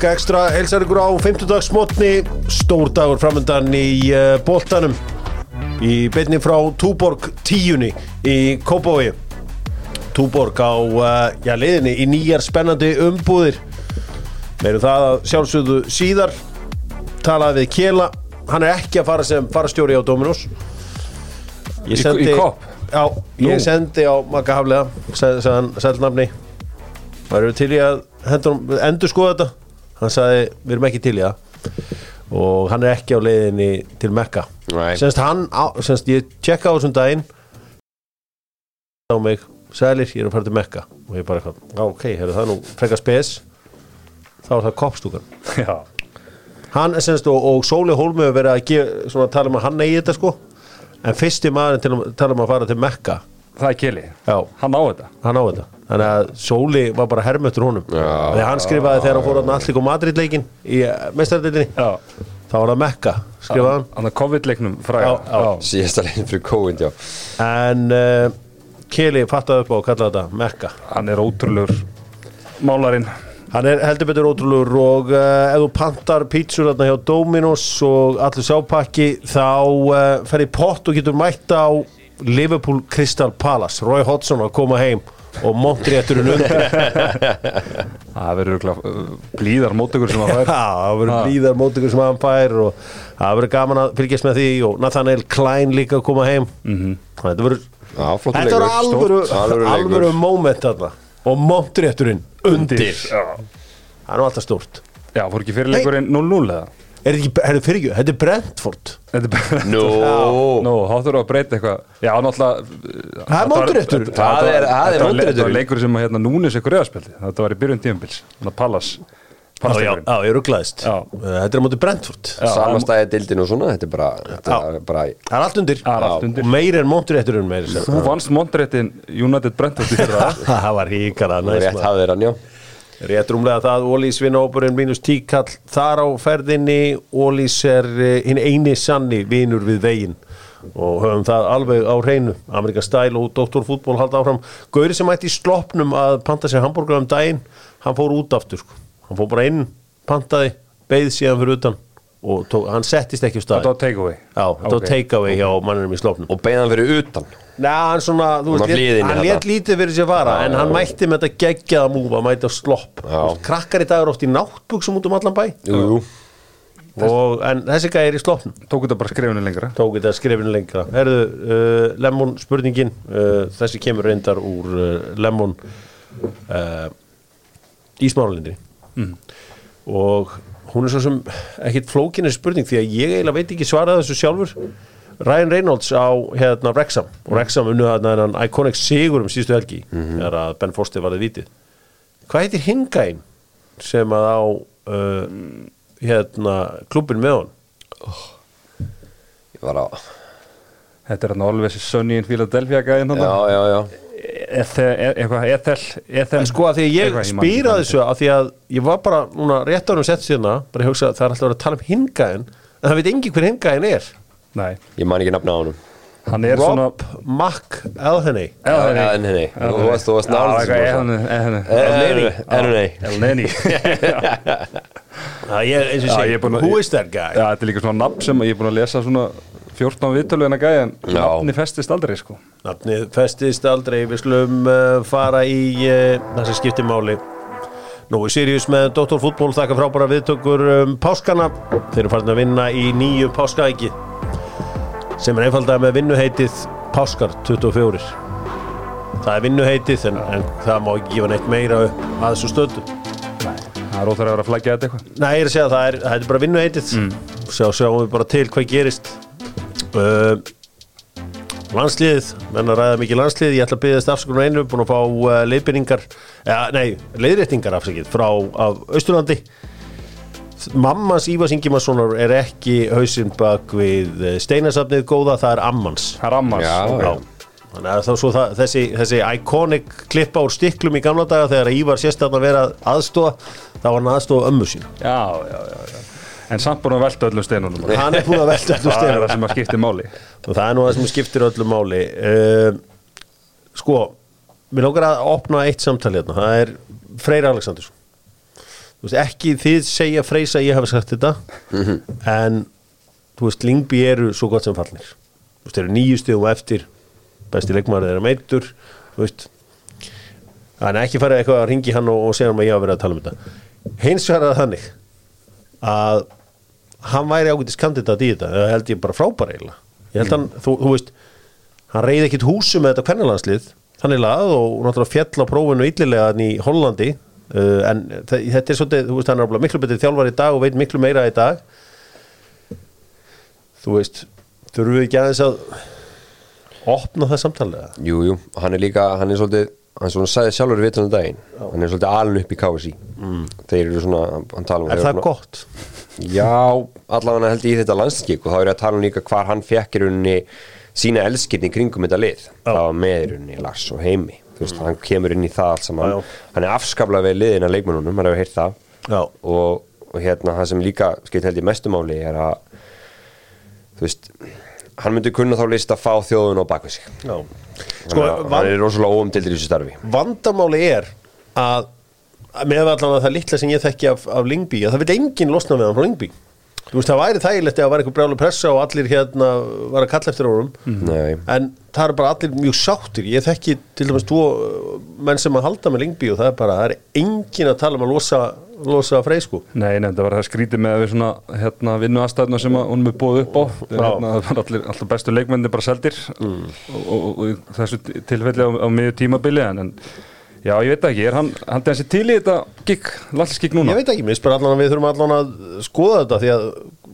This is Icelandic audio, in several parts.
Fótbolti.blog ekstra helsar ykkur á 50 dags smotni stór dagur framöndan í uh, boltanum. Í beinni frá Túborg 10 í Kópói Túborg á uh, já, liðinni í nýjar spennandi umbúðir. Meirum það að sjálfsögðu síðar. Talaði við Kjela hann er ekki að fara sem farastjóri á Dominos. Í- í Coop? Já, ég Nú. sendi á Magga Haflega sagði hann sælnafni Það eru til í að hendur, endur skoða þetta Hann sagði, við erum ekki til í það. Og hann er ekki á leiðinni til Mekka. Nei. Senst hann, á, senst ég tjekka á þessum daginn. Á mig, sælir, ég er að fara til Mekka. Og ég bara ok, heyrðu það er nú frekar spes. Þá er það koppstúkan. Já, Hann senst og, og Sóli Hólmi hefur verið að gef, svona, tala um að hann eigi þetta sko. En fyrsti maður til að tala um að fara til Mekka. Það er Kili Hann á þetta. Hann á þetta Þannig að Sóli var bara hermöttur honum. Já. Þegar hann skrifaði þegar hann fór að allir Madrid leikin í meistardildinni Já, þá var það Mekka, skrifaði hann. Hann er COVID-leiknum já. Síðasta leginn fyrir COVID, já. En uh, Kili fattaði upp á að kalla þetta Mekka. Hann er ótrúlur málarinn. Hann er heldur betur ótrúlegur og uh, ef þú pantar pítsur þarna hjá Dominos og allir sápakki þá uh, fer í pott og getur mætt á Liverpool Crystal Palace. Roy Hodgson að koma heim og Montrétturinn undir. Það verður uh, blíðar mótökur sem Já, fær. Það verður blíðar mótökur sem hann fær og það verður gaman að fylgjast með því og Nathaniel Klein líka að koma heim. -hmm. Þetta verður alvöru. Alvöru moment þarna. Og Montrétturinn undir. Já, Það er nú alltaf stórt. Já fór ekki fyrirleikurinn 0-0 eða? Er þetta er fyrir ekki, þetta er Brentford. Er Nú, Nú, þá þurfum við að breyta eitthvað. Já, náttúrulega Það er mótréttur. Það er- það er Þetta var leikur sem að hérna núnis ykkur reyðaspildi Þetta var í byrjun tíumbils Þannig að Pallas Já, já, já, ég rugglaðist Já. Þetta er á móti Brentford. Samastæði dildin og svona Þetta er bara, þetta er bara Það er allt undir. Það er allt undir. Og meir en sem. Þú vannst Montréttin United Brentford í fyrra. Það var híkala næs rétt hafðir hann, já Rétt rúmlega það, Ólís vinahópurinn mínus tíkall þar á ferðinni. Ólís er eh, hinn eini sanni vinur við veginn. Og höfum það alveg á hreinu. Amerika Style og Dr. Fútból halda áfram. Gauri sem ætti í sloppnum að panta sér hambúrgar um daginn, hann fór út aftur sko. hann fór bara inn, pantaði beigð síðan fyrir utan og tók, hann settist ekki á stað Þetta var takeaway. Já, þetta var Ok. takeaway hjá manninum í sloppnum. Og beina hann fyrir utan? Nei, hann svona, þú Hann veist, hliðinni hann þarna. let lítið fyrir sér fara en hann mætti með þetta geggjaða múfa að mæta á Já. Veist, krakkar í dag eru oft í náttbuksum út um allan bæ. Jú, jú. Og, en þessi gæði er í sloppnum. Tók þetta bara skrifinu lengra? Tók þetta skrifinu lengra. Herðu, uh, Lemon spurningin uh, þessi kemur reyndar úr uh, Lemon uh, í smáralindri. Mm. og hún er svo sem ekkit flókinni spurning því að ég eiginlega veit ekki svarað þessu sjálfur. Ryan Reynolds á hérna Wrexham. Og Wrexham unnu þarna þennan iconic sigur um síðustu helgi þegar að Ben Foster varði vitið hvað heitir hingæn sem að á uh, hérna klubbin með hann Ég var á Þetta er hann alveg Sunny in Philadelphia gæðin Já, já, já Ethel En sko að því að ég spýra þessu að því að ég var bara núna rétt árum sett síðan bara að hugsa að það er alltaf að tala um hingæðin en það veit engin hver hingæðin er. Nei, Ég man ekki nafna á hann er svona Rob Mac nei, nei Þú varst, þú varst nála nála En nei El Neni. Það ég eins og Já, sé, ég er búinn að- who is that guy? Já, þetta er líka svona nafn sem ég er búin að lesa svona 14 viðtölu en að gæja en nafni festist aldrei sko. Nafnið festist aldrei, við slum uh, fara í uh, það sem skiptir máli. Nú er Sirius með Dr. Fútból þakka frábæra viðtökur um páskana. Þeir eru farin að vinna í nýju páskaæki sem er einfaldaði með vinnuheitið Páskar 24 Það er vinnuheitið en, en það má ekki gefa neitt meira að þessu stöðu Það er óþar að vera að flækja þetta eitthvað. Nei, ég er að segja að það er, það er bara vinnuheitið. Mm. Sjá, sjáum við bara til hvað gerist uh, Landsliðið menn að ræða mikið landslið Ég ætla að byggðast afsökunar einu Búin að fá uh, leiðbyrningar ja, Nei, leiðréttingar afsakið Frá af Austurlandi. Mammans Ívas Ingimarssonar er ekki hausinn bak við eh, steinasafnið góða, það er ammans. Það er ammans. Já, já. Þannig að þá svo það, þessi, þessi iconic klippa úr stiklum í gamla daga þegar Ívar sést að vera aðstóða þá var hann aðstóða ömmu sína. Já, já, já, já En samt búin að velta öllum steinunum. Hann er búin að velta öllu Það er steinum það sem að skipti máli. Og það er nú það sem skiptir öllu máli. Uh, sko mér lókar að opna eitt samtali hérna. Það er Freyr Alexandersson. Þú veist, ekki þið segja freysa að ég hafi sagt þetta en þú veist, Lingby eru svo gott sem fallnir þú veist, eru nýju stigum á eftir besti leikmaður þeirra meittur þú veist. Þannig ekki fara eitthvað að ringi hann og, og segja hann að ég hafa verið að tala um þetta. Hins vegar er það þannig að hann væri ágætis kandidat í þetta það held ég bara frábæra eiginlega. Ég held hann, þú, þú veist hann reyði ekkit húsu með þetta kvennalandslið. Þannig lað og náttúrulega fjall á prófinu illilega í Hollandi uh, en þe- þetta er svolítið, þú veist hann er miklu betri þjálfar í dag og veit miklu meira í dag. Þú veist þurfum við ekki aðeins að opna það samtalega Jú, jú, hann er líka, hann er svolítið hann svona sagði sjálfur vitunum daginn hann er svolítið alin upp í KSI þeir eru svona, hann tala um er það svona- gott? Já, allavega held ég í þetta landskik og þá er ég að tala um líka hvar hann fekk í rauninni sína elskirni kringum þetta lið. Það var með í rauninni Lars og Heimi. Þú veist, hann kemur inn í það allt saman. Já, já. hann er afskaplega við liðin að leikmennunum, hann hefur heyrt það. Já. og, og hérna það sem líka skilt held ég mestumáli er að þú veist hann myndi kunna þá list að fá þjóðun á bakvið sig. Já. sko, hann van, er rosalega óumtildir í þessu starfi. Vandamáli er að með allan að það litla sem ég þekki af, af Lingby að það vil enginn losna við hann frá Lingby þú veist það væri þægilegt það var eitthvað brjálu pressa og allir hérna var að kalla eftir honum. Nei. en það er bara allir mjög sáttir. Ég þekki til dæmis tvo uh, menn sem að halda með Lingby og það er bara það er enginn að tala um að losa, losa frey sko. Nei, nefndi að vera það skrítið með að við svona hérna, vinnu aðstæðna sem að hún er búið upp á. Það hérna, það var allir, allir bestu leikmenni bara seldir. Mm. og, og, og, þessu tilfelli á, á miður tímabili en, en já, ég veit ekki, er hann, hann þessi til í þetta gig, landsgig núna? ég veit ekki, spyr allan að við þurfum allan að skoða þetta því að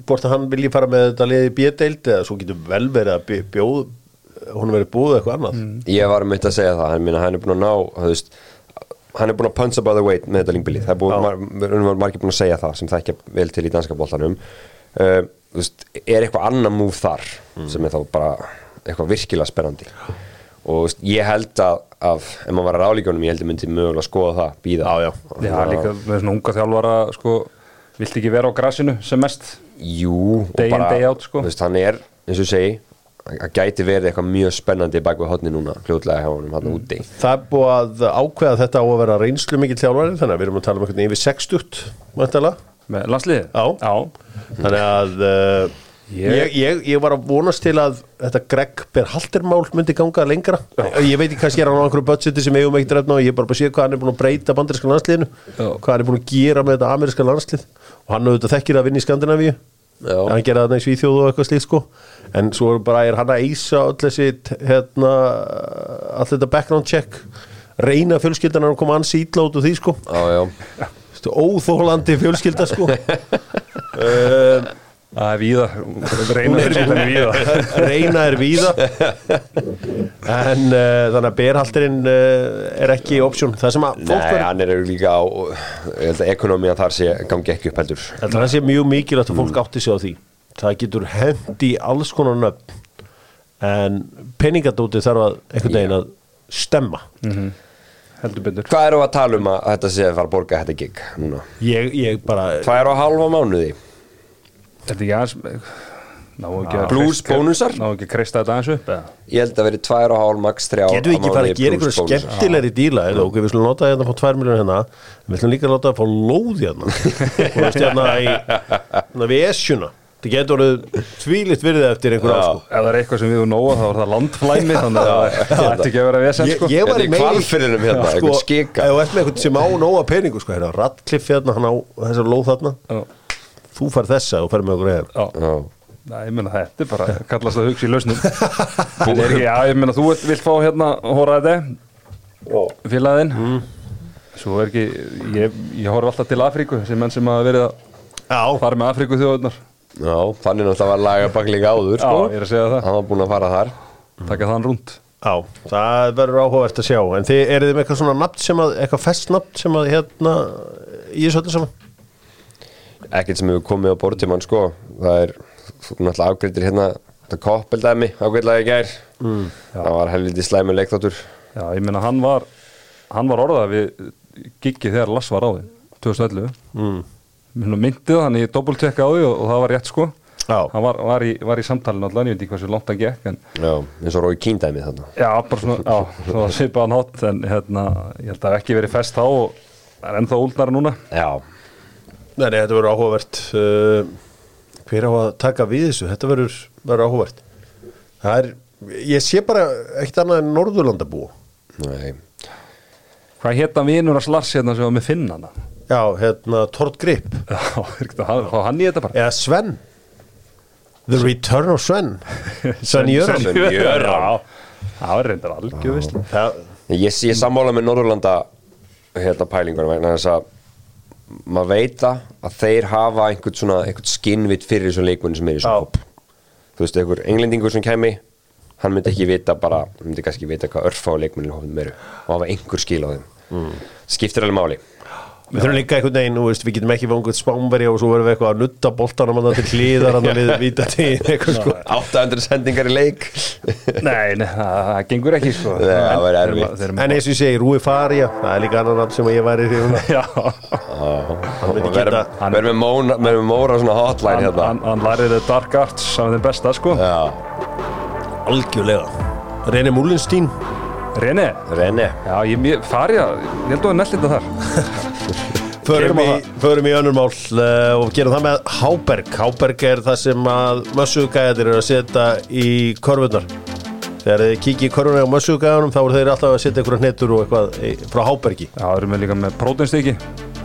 hvort að hann vilji fara með þetta liði B-deild eða svo getur vel verið að bj- bjóð hún verið búið eitthvað annað. Ég var um að segja það, hann, minna, hann er búin að ná þú veist, hann er búin að punch above the weight með þetta lingbilið, það er búin, mar, mar, margir búin að segja það sem það ekki vel til í danska boltanum. Uh, þú veist, er eitthvað annar múf þar sem er þá bara eitthvað virkilega spennandi? Og veist, ég held að, að ef maður var að ráleikjónum, ég held að myndi mögulega að skoða það, býða Já, já. Já, líka með svona unga þjálfara sko, vilt ekki vera á grassinu sem mest Jú, og Day in, day out, sko. veist, hann er, eins og ég segi að gæti verið eitthvað mjög spennandi bak við hotni núna, fljótlega hjá honum hann úti Það er búið að ákveða þetta á að vera reynslu mikill þjálfari þannig að við erum að tala um veginn yfir 60 mæntalega. með landsliðið? Já. Þannig að uh, Ég- ég, ég, var að vonast til að þetta Greg Berhaltermál myndi ganga lengra. Ég veit ekki kannski er hann á einhverju budgeti sem eigum ekkert refna og ég er bara að sé hvað hann er búin að breyta bandaríska landsliðinu Já. hvað hann er búin að gera með þetta ameríska landslið. Og hann auðvitað þekkir að vinna í Skandinavíu. Já. hann gera þarna í Svíþjóð og eitthvað slíkt sko. En svo bara er hann að eisa hérna all þetta background check reyna fjölskyldan að koma hans ítla út úr því sko. Óþólandi fjölskylda sko. Uh, Það er víða, reyna fjölskyldan er víða. Reyna er víða. En uh, þannig að berhalterinn uh, er ekki option. Það sem að fólk Nei, verður hann er líka á ég held að ekonomían þar sé gangi ekki upp heldur. Það sé mjög mikilvægt að fólk átti sig á því. Það getur hendi alls konar nöfn. En peningadóti þarf að einhvern veginn að stemma. Heldur betur. Hvað eru að tala um að þetta sé að fara að borga þetta gig núna? ég, ég bara Tvær og halva mánuði Þetta er að Plus kreista- bónusar? Ná ekki að kreista þetta aðeins upp eða? Ég held að veri tvær og hálf max þrjá getum við ekki bara að gera einhverju skemmtilegri díla eða? Ok, við slum láta hérna að fá 2 miljónir hérna. Við slum líka láta að fá lóði hérna. Og veist hérna í hérna við esjuna. Það getur orðið tvílitt virðið eftir einhver Já. ásko Ef það er eitthvað sem við og nóa þá er það landflæmi þannig að það ætti ekki að vera vesen ég, sko. ég var Þetta er í Hvalfirðinum hérna, einhvern skika. ef ert með eitthvað sem á nóga peningu sko, hérna, rattkliff hérna, hann á þessar lóð þarna. Já. Þú fær þessa og fær með okkur eða Nei, ég meina þetta er bara kallast að hugsa í lausnum. Er já, ég meina þú vilt, fá hérna hóra þetta félaginn Mm. Svo er ekki, ég, ég horf alltaf til Afríku sem menn sem hafa verið að já, fara með Afríku þjóðurnar já þannig náttúrulega var lagabakling áður sko. Já, ég er að segja það. Hann var búinn að fara þar. Taka þann rúnd já, það verður áhugavert að sjá. En þið eru þið með eitthvað svona nafn sem að eitthvað fest nafn sem að hérna í þessu öllu saman Ekkert sem hefur komið á bortímann sko. Það er þú náttúrulega afgreitir hérna þetta koppeldæmi ágætlega í gær. Mm. Það var helviti slæmi leikþáttur. Já, ég meina hann var hann var orðað við giggi þegar Lass var á því 2011 mm. Myndið hann, ég doppeltekka á því og, og það var rétt sko. Já. hann var, var, í, var í samtalinu allan, ég veit ekki hvað svo langt að gekk en Já, eins og Rói Kíndæmi þarna. Já, bara svona, já, svona svipaðan hótt en hérna, ég held að ekki verið fest þá og er ennþá úldnara núna. Já, Nei, nei, þetta verður áhugavert uh, Hver á að taka við þessu? Þetta verður, verður áhugavert. Það er, ég sé bara ekkert annað en Norðurlandabú Nei, Hvað hann vinur að Lars hérna sem var með finnana? Já, hérna, Tord Grip. Já, er fá hann í þetta bara? Eða Sven. The Return of Sven. Sven Jöran. Sven Jöran. Það er reyndar algjör veist Það, Ég sé sammála með Norðurlanda hérna pælingunum vegna þess að maður veit það að þeir hafa einhvern svona, einhvern skinnvitt fyrir þessum leikmunni sem er í þessum hóp. Þú veist, einhver englendingur sem kemi hann myndi ekki vita bara, hann myndi kannski vita hvað örfá leikmunni hófum eru og hafa einhver skil á þeim. Skiptir alveg máli Við þurfum líka einhvern veginn, þú veist, við getum ekki vanguð spámveri og svo verðum við eitthvað að nutta boltanum að til hlýðar að það liður eitthvað sko. 800 sendingar í leik. Nei, nei, það, það gengur ekki sko. Nei, það væri Þeir eru- erfitt. En eins og ég segi, Rúi Faria, það er líka annan nafn sem ég væri. Já, geta verðum með móna- verðum með móra svona hotline hérna? hann, hann lærið the dark arts af þeim besta sko. Já, algjörlega. Reyni Múlinstín Rene, Rene já, ég, ég fari að ég held að það er nellinda þar Förum í, förum í önnur mál uh, og gerum það með Háberg. Háberg er það sem að mössugæðir eru að setja í korfunar Þegar þið kikið í korfuna á mössugæðunum þá eru þeir alltaf að setja einhverja hnetur og eitthvað í- frá Hábergi. Já, það erum við líka með próteinstykki.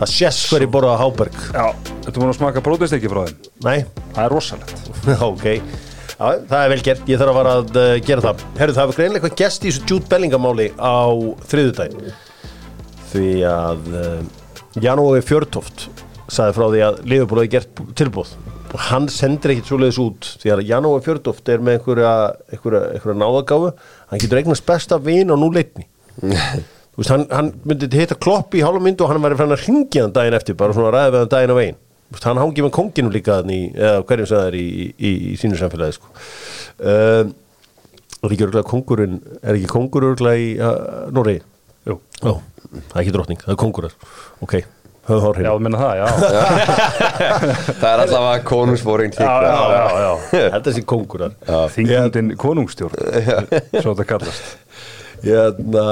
Það sést hverju borða Háberg. Já, þetta múin að smaka próteinstykki frá þeim? Nei, Það er rosalegt. Ok. Já, það er vel gert, ég þarf að fara að uh, gera það. Herru, það var greinlega eitthvað gest í þessu Jude Bellingamáli á þriðudaginn Því að uh, Janói Fjörtoft sagði frá því að Liverpool hefði gert tilbúð og hann sendir ekkit svoleiðis út því að Janói Fjörtoft er með einhverja, einhverja, einhverja náðagáfu hann getur eignast besta vin og nú leitni Þú veist, hann, hann myndi hitta klopp í hálfa myndu og hann væri fann að ringja hann daginn eftir bara svona ræða við hann daginn á veginn. Hann hangi með konginu líka í, eða hverjum sem það er í, í, í sínu samfélagi sko. um, og er ekki örgulega kongurinn er ekki kongur örgulega í uh, Noregi? Jú, Já, það er ekki drottning, það er kongurar ok, höfðu hár já, hérna. minna það, já. Það er allavega konungsfóring Já, já, já, já. þetta sé kongurar Þingundin konungstjórn Svo þetta kallast. Hérna,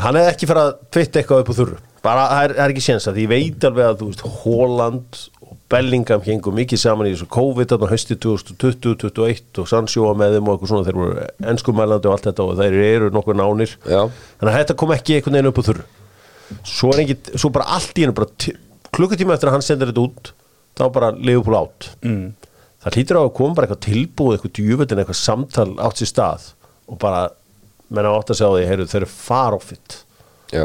hann hefði ekki farið að tvitta eitthvað upp á þurru. Bara, það er, það er ekki séns að því ég veit alveg að þú veist, Holland Bellingham hengur mikið saman í þessu COVID þarna hösti 2020, 2021 og Sandsjóa með þeim og eitthvað svona þeir voru ennskumælandi og allt þetta og þeir eru nokkuð nánir. Já. þannig að þetta kom ekki einhvern veginn upp á þurru. Svo er ekki, svo bara allt í hennu klukkutíma eftir að hann sendir þetta út þá bara Liverpool átt mm. það hlýtur á að koma bara eitthvað tilbúið eitthvað djúvetin, eitthvað samtal átt sér stað og bara menna átt að segja á því, heyrðu, þeir eru far off it Já,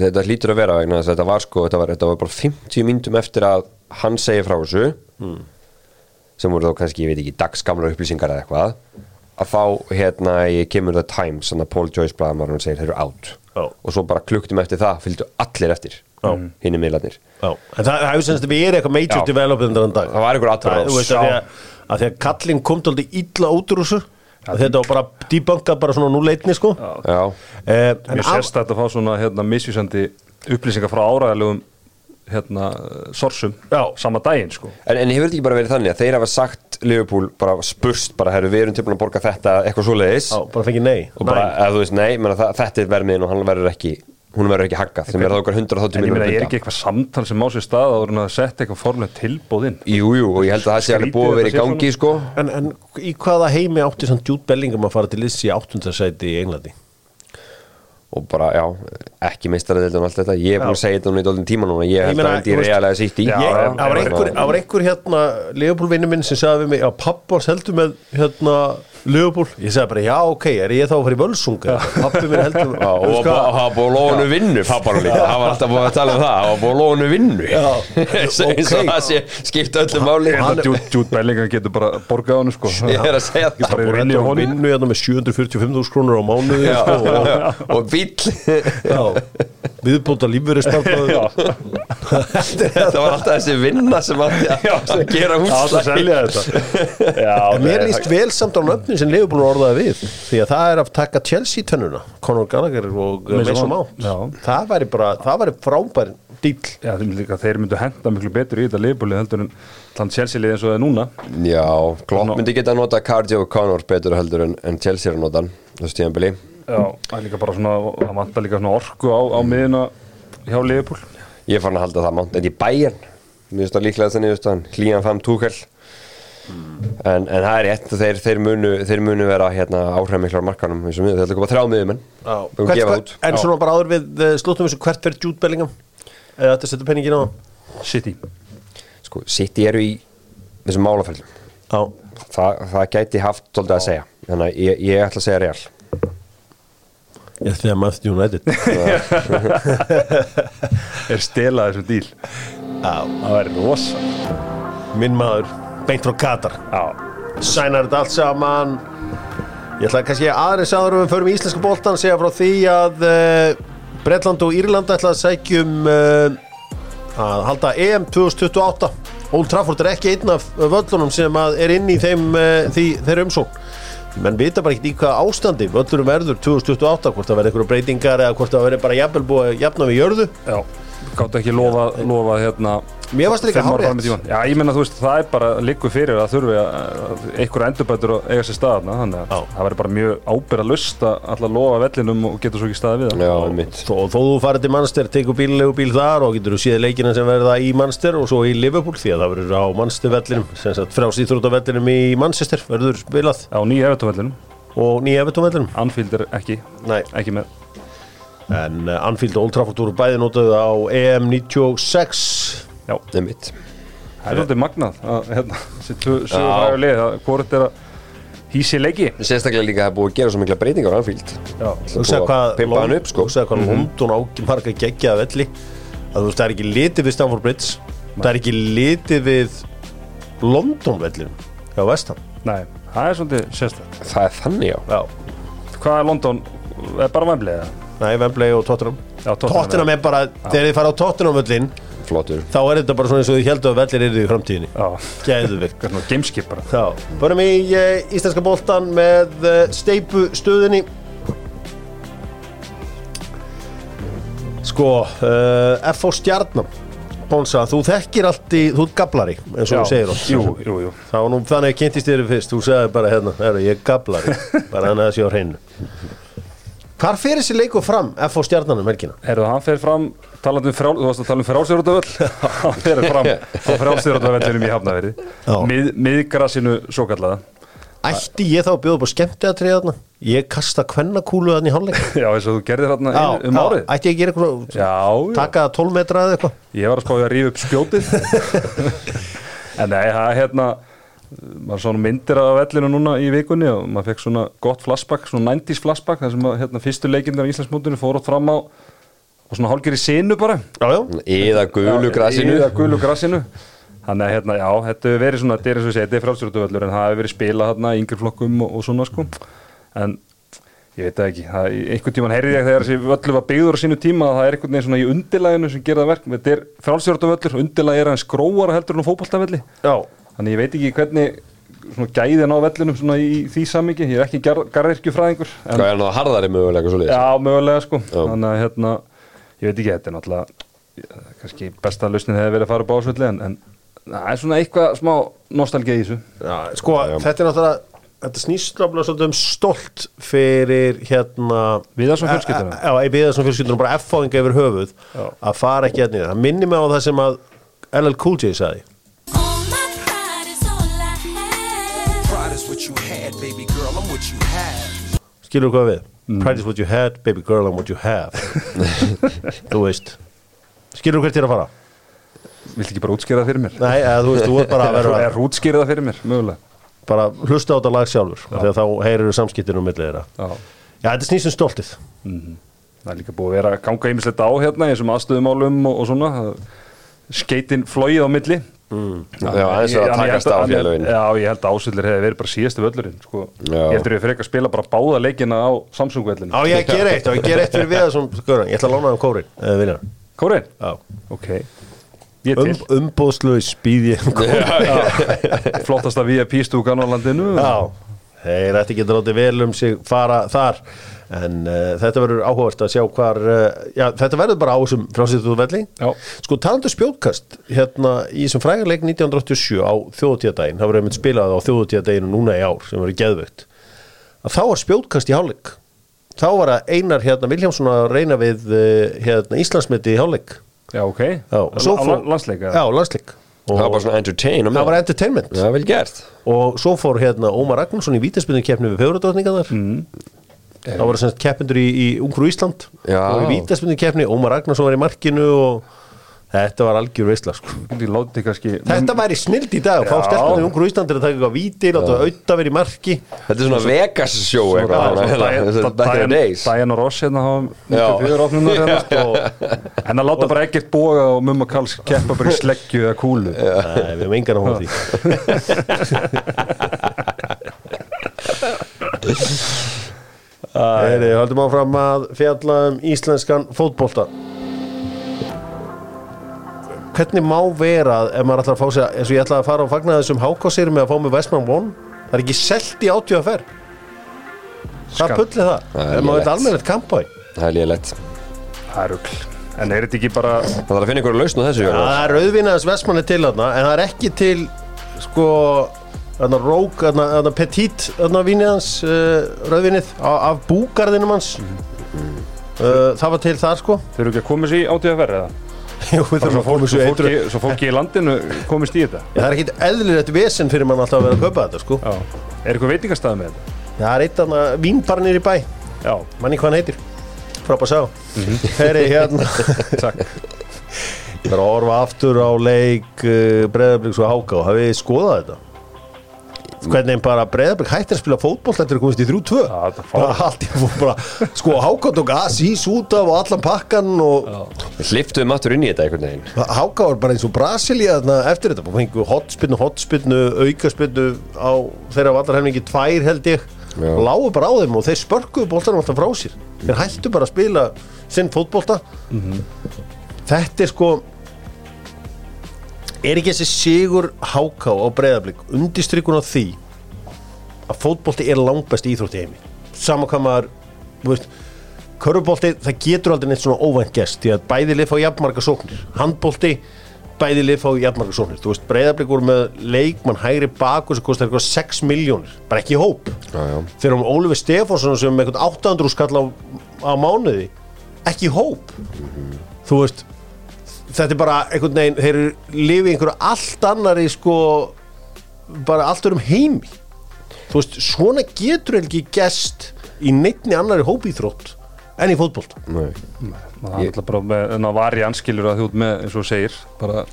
þetta hlýtur að vera vegna þess að þetta var sko, þetta var, þetta var bara 50 myndum eftir að hann segir frá þessu sem voru þá kannski, ég veit ekki, dagsgamla upplýsingar eða eitthvað að þá hérna í kemur það Times þannig að Paul Joyce blaðamar hann segir þeir eru out. Já. og svo bara klukktum eftir það fylgdu allir eftir hinn í miðlarnir. Já. en það, það hefur semst að við erum eitthvað major Já. development Það var þú veist, að því að, að því að kallinn kom tóldi illa út úr þessu. Að þetta var bara debunkað bara svona núleitni sko. Já, eh, en Mér af- sést þetta að fá svona hérna, misvísandi upplýsingar frá áræðilegum hérna, sorsum. Já. sama daginn sko. En, en hefur þetta ekki bara verið þannig að þeir hafa sagt Liverpool bara spurst bara, herru, við erum tilbúin að borga þetta eitthvað svoleiðis? Já, bara fengið nei. Og bara, Nei. eða þú veist, nei, menna, það, þetta er vermiðin og hann verður ekki hún verður ekki haggað, sem er það okkar 130 En ég meina, ég er ekki eitthvað samtal sem á sér stað áður en að setja eitthvað formlega tilbúð inn? Jú, jú, og ég held að það sé alveg búið að vera í gangi, sko. En, en í hvaða heimi átti samt Jude Bellingham að fara til liðs í áttundasæti í Englandi og bara, já, ekki meistaradeildin og allt þetta, ég er búin að segja þetta núna í dólinn tíma núna, ég held að þú veist- reallega sitt í Já, Ég, já, það var einhver, hérna Leopold vinnu minn sem sagði við mig að pappans heldur með hérna Leopold, ég sagði bara já ok, er ég þá að fara í völsung pappi minn heldur Já, og það var búið að lónu vinnu pappar líka, það var alltaf búið að tala um það það var búið að lónu vinnu. Eins og það sé skipt öllu máli. Hann Jude Bellingham getur bara borgað hann sko. Ég er að segja það. í heldur honum. vinnu hérna með 745.000 krónur á mánuði Já, sko, og bíl já, viðbóta Já, þetta var alltaf þessi vinna sem átti að gera átt að þetta. Já, mér líst vel samt á nöfnin sem Leopold orðaði við því að það er að taka Chelsea tönnuna Conor Gallagher og Mason Mason Mount. Já. það væri bara, það væri frábær dýl Já, líka, þeir myndu henda miklu betur í þetta liðbúli heldur en þann Chelsea-lið eins og það er núna. Já, Klopp myndi geta að nota Cardio Connor betur heldur en, en Chelsea er að nota þessu tíðanbili Já, það er líka bara svona það vantar líka svona orku á, á miðina hjá liðbúl Ég er farin að halda það Mount en í bæjan mér finnst það líklega þannig niðurstaðan hlýjan fam túkall en, en það er rétt þeir, þeir, munu, þeir munu vera hérna, áhrifmiklar markanum og þeir ætla að koma þrjá miðumenn við Hvert- gefa hvert- út. En svona bara áður við eh, slúttum þessu hvert fyrir Jude Bellingham? Eða þetta setur penningin á City. Sko, City eru í þessum málafællum Já, Þa, það gæti haft svolítið að segja. Þannig að ég, ég ætla að segja real ég ætla að Matthew United. Er stelað þessum díl? Já, það væri rosa. Minn maður, beint frá Katar. Já, sænar þetta allt saman. Ég ætla kannski aðeins áður um við förum í íslenska boltan segja frá því að uh, Bretland og Írland ætla að sækjum uh, að halda EM 2028 Old Trafford er ekki einn af völlunum sem að er inn í þeim uh, því, þeirra umsón menn vita bara ekki í hvaða ástandi völlurum verður 2028 hvort það verður einhverju breytingar eða hvort það verður bara jafnvel búið jafna við jörðu. Já gáttu ekki lofa, lofa hérna Mér fram í hárrétt. tímann. Já, ég menna þú veist, það er bara líku fyrir að þurfi að, einhverja endurbætur að eiga sér staðna þannig að Já. það væri bara mjög ábyrra lust að alltaf lofa vellinum og getur svo ekki staðið við það. Já, mitt Þó, þó þú farið til Manchester, tekur bíllegu bíl þar og getur þú séð leikina sem verða í Manchester og svo í Liverpool því að það verður á Manchester vellinum sem sagt frá síþrótta vellinum í Manchester verður spilað. Á nýja efutóvellinum, og nýja Everton vellinum Anfield er ekki Nei, ekki með. En uh, Anfield og Old Trafford voru bæði notuð á EM 96 Já, það er svolítið magnað að hérna, sögufræðu lið að hvort er að hýsi leiki. Sérstaklega líka að það er búið að gera svo mikla breytingar á Anfield. Já, Þú segir hvað pimpa hann upp sko. Þú segir hvað London ákjum marga geggja velli. Að þú veist það er ekki litið við Stamford Bridge það er ekki litið við London vellinum hjá Vestham nei, það er svolítið sérstætt það er þannig já. Já. Hvað er London, er bara vemblið eða? Nei, Wembley og Tottenham. Já, Tottenham, Tottenham er bara, þegar þið fara á Tottenham völlin flottur. Þá er þetta bara svona eins og þið heldur að vellir eru í framtíðinni. Já, Gæðuvik hvað er svona gameskip bara. Já, förum í uh, íslenska boltan með uh, steipu stöðinni Sko, uh, F.O. Stjarnam Bónsa, þú þekkir allt í, þú ert gablari eins og þú segir oft. Jú, jú, jú. Var nú þannig að kynntist þér fyrst, þú segði bara hérna, ég er gablari, bara hann að það sé á hreinu Hvar fer þessi leikur fram, F.O. Stjarnanum helgina? Herðu, hann fer fram, talandi um frál, þú varst að tala um frálsýrútavöll Hann fer fram á frálsýrútavellinum í Hafnaverði Já. Mið, Miðgrasinu svo kallaða Ætti ég þá að bjóða upp á skemmtiðatrið þarna? Ég kasta kvennakúlu þarna í hálfleik Já, eins og þú gerðir hérna ein- um árið Ætti ég að gera eitthvað, Já, já, taka 12 metra eða eitthvað ég var að spája að rífa upp spjótið En nei, það er hérna maður svona myndir af vellinu núna í vikunni og maður fekk svona gott flashback, svona 90s flashback þar sem að hérna, fyrstu leikindar í Íslandsmótinu fór átt fram á og svona hálfgerð í sinu bara. Já, já, eða gulu grasinu. Eða gulu grassinu Þannig að hérna, já, þetta hefur verið svona, þetta er eins og þetta er frálsýrútuvöllur en það hefur verið spilað hérna í yngri flokkum og, og svona sko. En ég veit það ekki, það, einhvern tíman heyrði ég þegar þessi völlu var byggður á sínu tíma að það er einhvern veginn svona í undirlæginu sem gera það verk. Þetta er frálsýrútuvöllur, undirlægi er hans gróara heldur en á fótboltavelli. Já þannig ég veit ekki hvernig svona gæðin á vellinum svona í því samingi ég er ekki garðirkjufræðingur en hvað er að harðari mögulega svo leiðis Já, mögulega sko. Já. Þannig að hérna, ég veit ekki, þetta er náttúrulega kannski besta lausnin hefði verið að fara upp á ásvöldi en, en það er svona eitthvað smá nostalgið í þessu. Já, sko, þetta er náttúrulega þetta snýst náttúrulega svolítið um stolt fyrir hérna Viðarsson fjölskylduna. Já, í Viðarsson fjölskyldunum bara F-fáðinga yfir höfuð Já. að fara ekki hérna það. Minnir mig á það sem að LL Cool J sagði what you had, baby girl. I'm what you have. skilur þú hvað við? Pride is what you had, baby girl and what you have þú veist skilur þú hvert er að fara? Viltu ekki bara útskýra það fyrir mér? Nei, eða þú veist, þú ert bara að vera Er útskýra það fyrir mér, mögulega bara hlusta á þetta lag sjálfur þegar þá heyrir þú samskiptinu um millið þeirra Já, Já, þetta snýst um stoltið það er líka búið að vera að ganga ýmislegt á hérna eins og aðstöðumálum og, og svona skeitin flóið á milli Já, aðeins að takast á félögin Já, ég held að ásöldir hefði verið bara síðasti völlurinn sko. Já. Ég eftir að ég fyrir að spila bara báða leikina á Samsung-vellinu Á ég að gera eitt, á ég að gera eitt fyrir við þessum Ég ætla að lána það um kórin, Kórin? Já. Ok. Um, Umbóðslaus býð ég um kórin. Flottasta VIP-stúkan á landinu. Já, þeir ætti ekki að láti vel um sig fara þar En uh, þetta verður áhugast að sjá hvar uh, Já, þetta verður bara á þessum frásýttu velli Já. Sko, talandu spjótkast Hérna, í þessum frægarleik 1987 á þjóðutíðadaginn Það verður einmitt spilað á þjóðutíðadaginn núna í ár sem verður geðvögt að þá var spjótkast í hálfleik. Þá var að Einar hérna, Viljámsson að reyna við uh, hérna, Íslandsmeti í hálfleik. Já, ok. Já, Á landsleika Já, landsleik. Það var bara svona entertain það var entertainment. Það var vel gert. Og svo fór hérna Ómar Ragnarsson í vítaspinnu keppni við fjóradóðningarnar mm. Það voru semst keppindur í, í Ungru Ísland Já. og í vítaspinnu keppni Ómar Ragnarsson var í markinu og þetta var algjör veistla sko. Kannski þetta væri snild í dag, fá stelpunni í Ungru Ísland til að taka eitthvað víti, láta auðta verið í marki. Þetta er svona Vegas show Diana Ross hérna opnunar hérna, að láta bara ekkert boga og mumma Karls keppa bara í sleggju eða kúlu. Nei, við hefum engan að hóða því Heyri, höldum áfram að fjalla um íslenskan fótbolta Hvernig má vera ef maður ætlar að fá sig eins og ég ætlaði að fara og fagna þessum hákásir með að fá mig Vestmann One það er ekki selt í átjöðaferð Hvað Skam. pull er það? Það er Er maður almennilegt kampæ? Það er líðilegt Það er rugl En er þetta ekki bara Það þarf að finna ykkur lausn á þessu Jónas. það er rauðvinnaðis Vestmann er til þarna en það er ekki til sko þarna rók, þarna, þarna petit þarna vínið hans uh, rauðvinnið af, af búgarðinum hans. Uh, það var til þar sko. Þau eru ekki að koma sér í átíðaferð eða? Jú, þurfum Svo að koma fólki, þessu svo, fólki, í landinu komist í þetta. Það er ekkit eðlilegt vesen fyrir mann alltaf að vera að kaupa þetta sko. Já. Er eitthvað veitingastæð með þetta? Já, það er eitt þarna vínbarnir í bæ. Já, manni hvað hann heitir. Frábæð sá. Heri, hérna. Takk. Það er að orfa aftur á leik uh, Breiðabliks og Háká. Hafið skoðað þetta? Hvernig bara Breiðablik hættir að spila fótboll þetta er komist í 3-2 Já, þetta er bara fór bara sko Háká tók Asís út af og allan pakkan og Við hliftuðum aftur inn í þetta einhvern veginn. Háká var bara eins og Brasilia þarna eftir þetta, fengu hotspinnu, hotspinnu aukaspinnu á þeirra vallarhelmingi tvær held ég. Lágu bara á þeim og þeir spörkuðu boltanum alltaf frá sér. Þeir hættu bara að spila sinn fótbolta. Þetta er sko er ekki þessi sigur háká á breyðablík undistrykun á því að fótbolti er langbæst íþrótt í heimi? Sama hvað maður þú veist, körfubolti, það getur aldrei neitt svona óvænt gest því að bæði lið fá jafnmarga sóknir. Handbolti, bæði lið fá jafnmarga sóknir, þú veist, breyðablík voru með leikmann hægri baku sem kostar eitthvað 6 miljónir, bara ekki í hóp. Já, já. Þegar um Ólfi Stefánsson sem með eitthvað 800 skall á, á mánuði ekki í hóp. Þú veist þetta er bara einhvern veginn þeir eru lifið í einhverju allt annari sko bara allt örum heimi þú veist, svona getur ekki gest í neittni annari hópíþrótt en í fótbolt Nei. Það er alltaf bara með en að vari anskilur að þú ert með eins og segir bara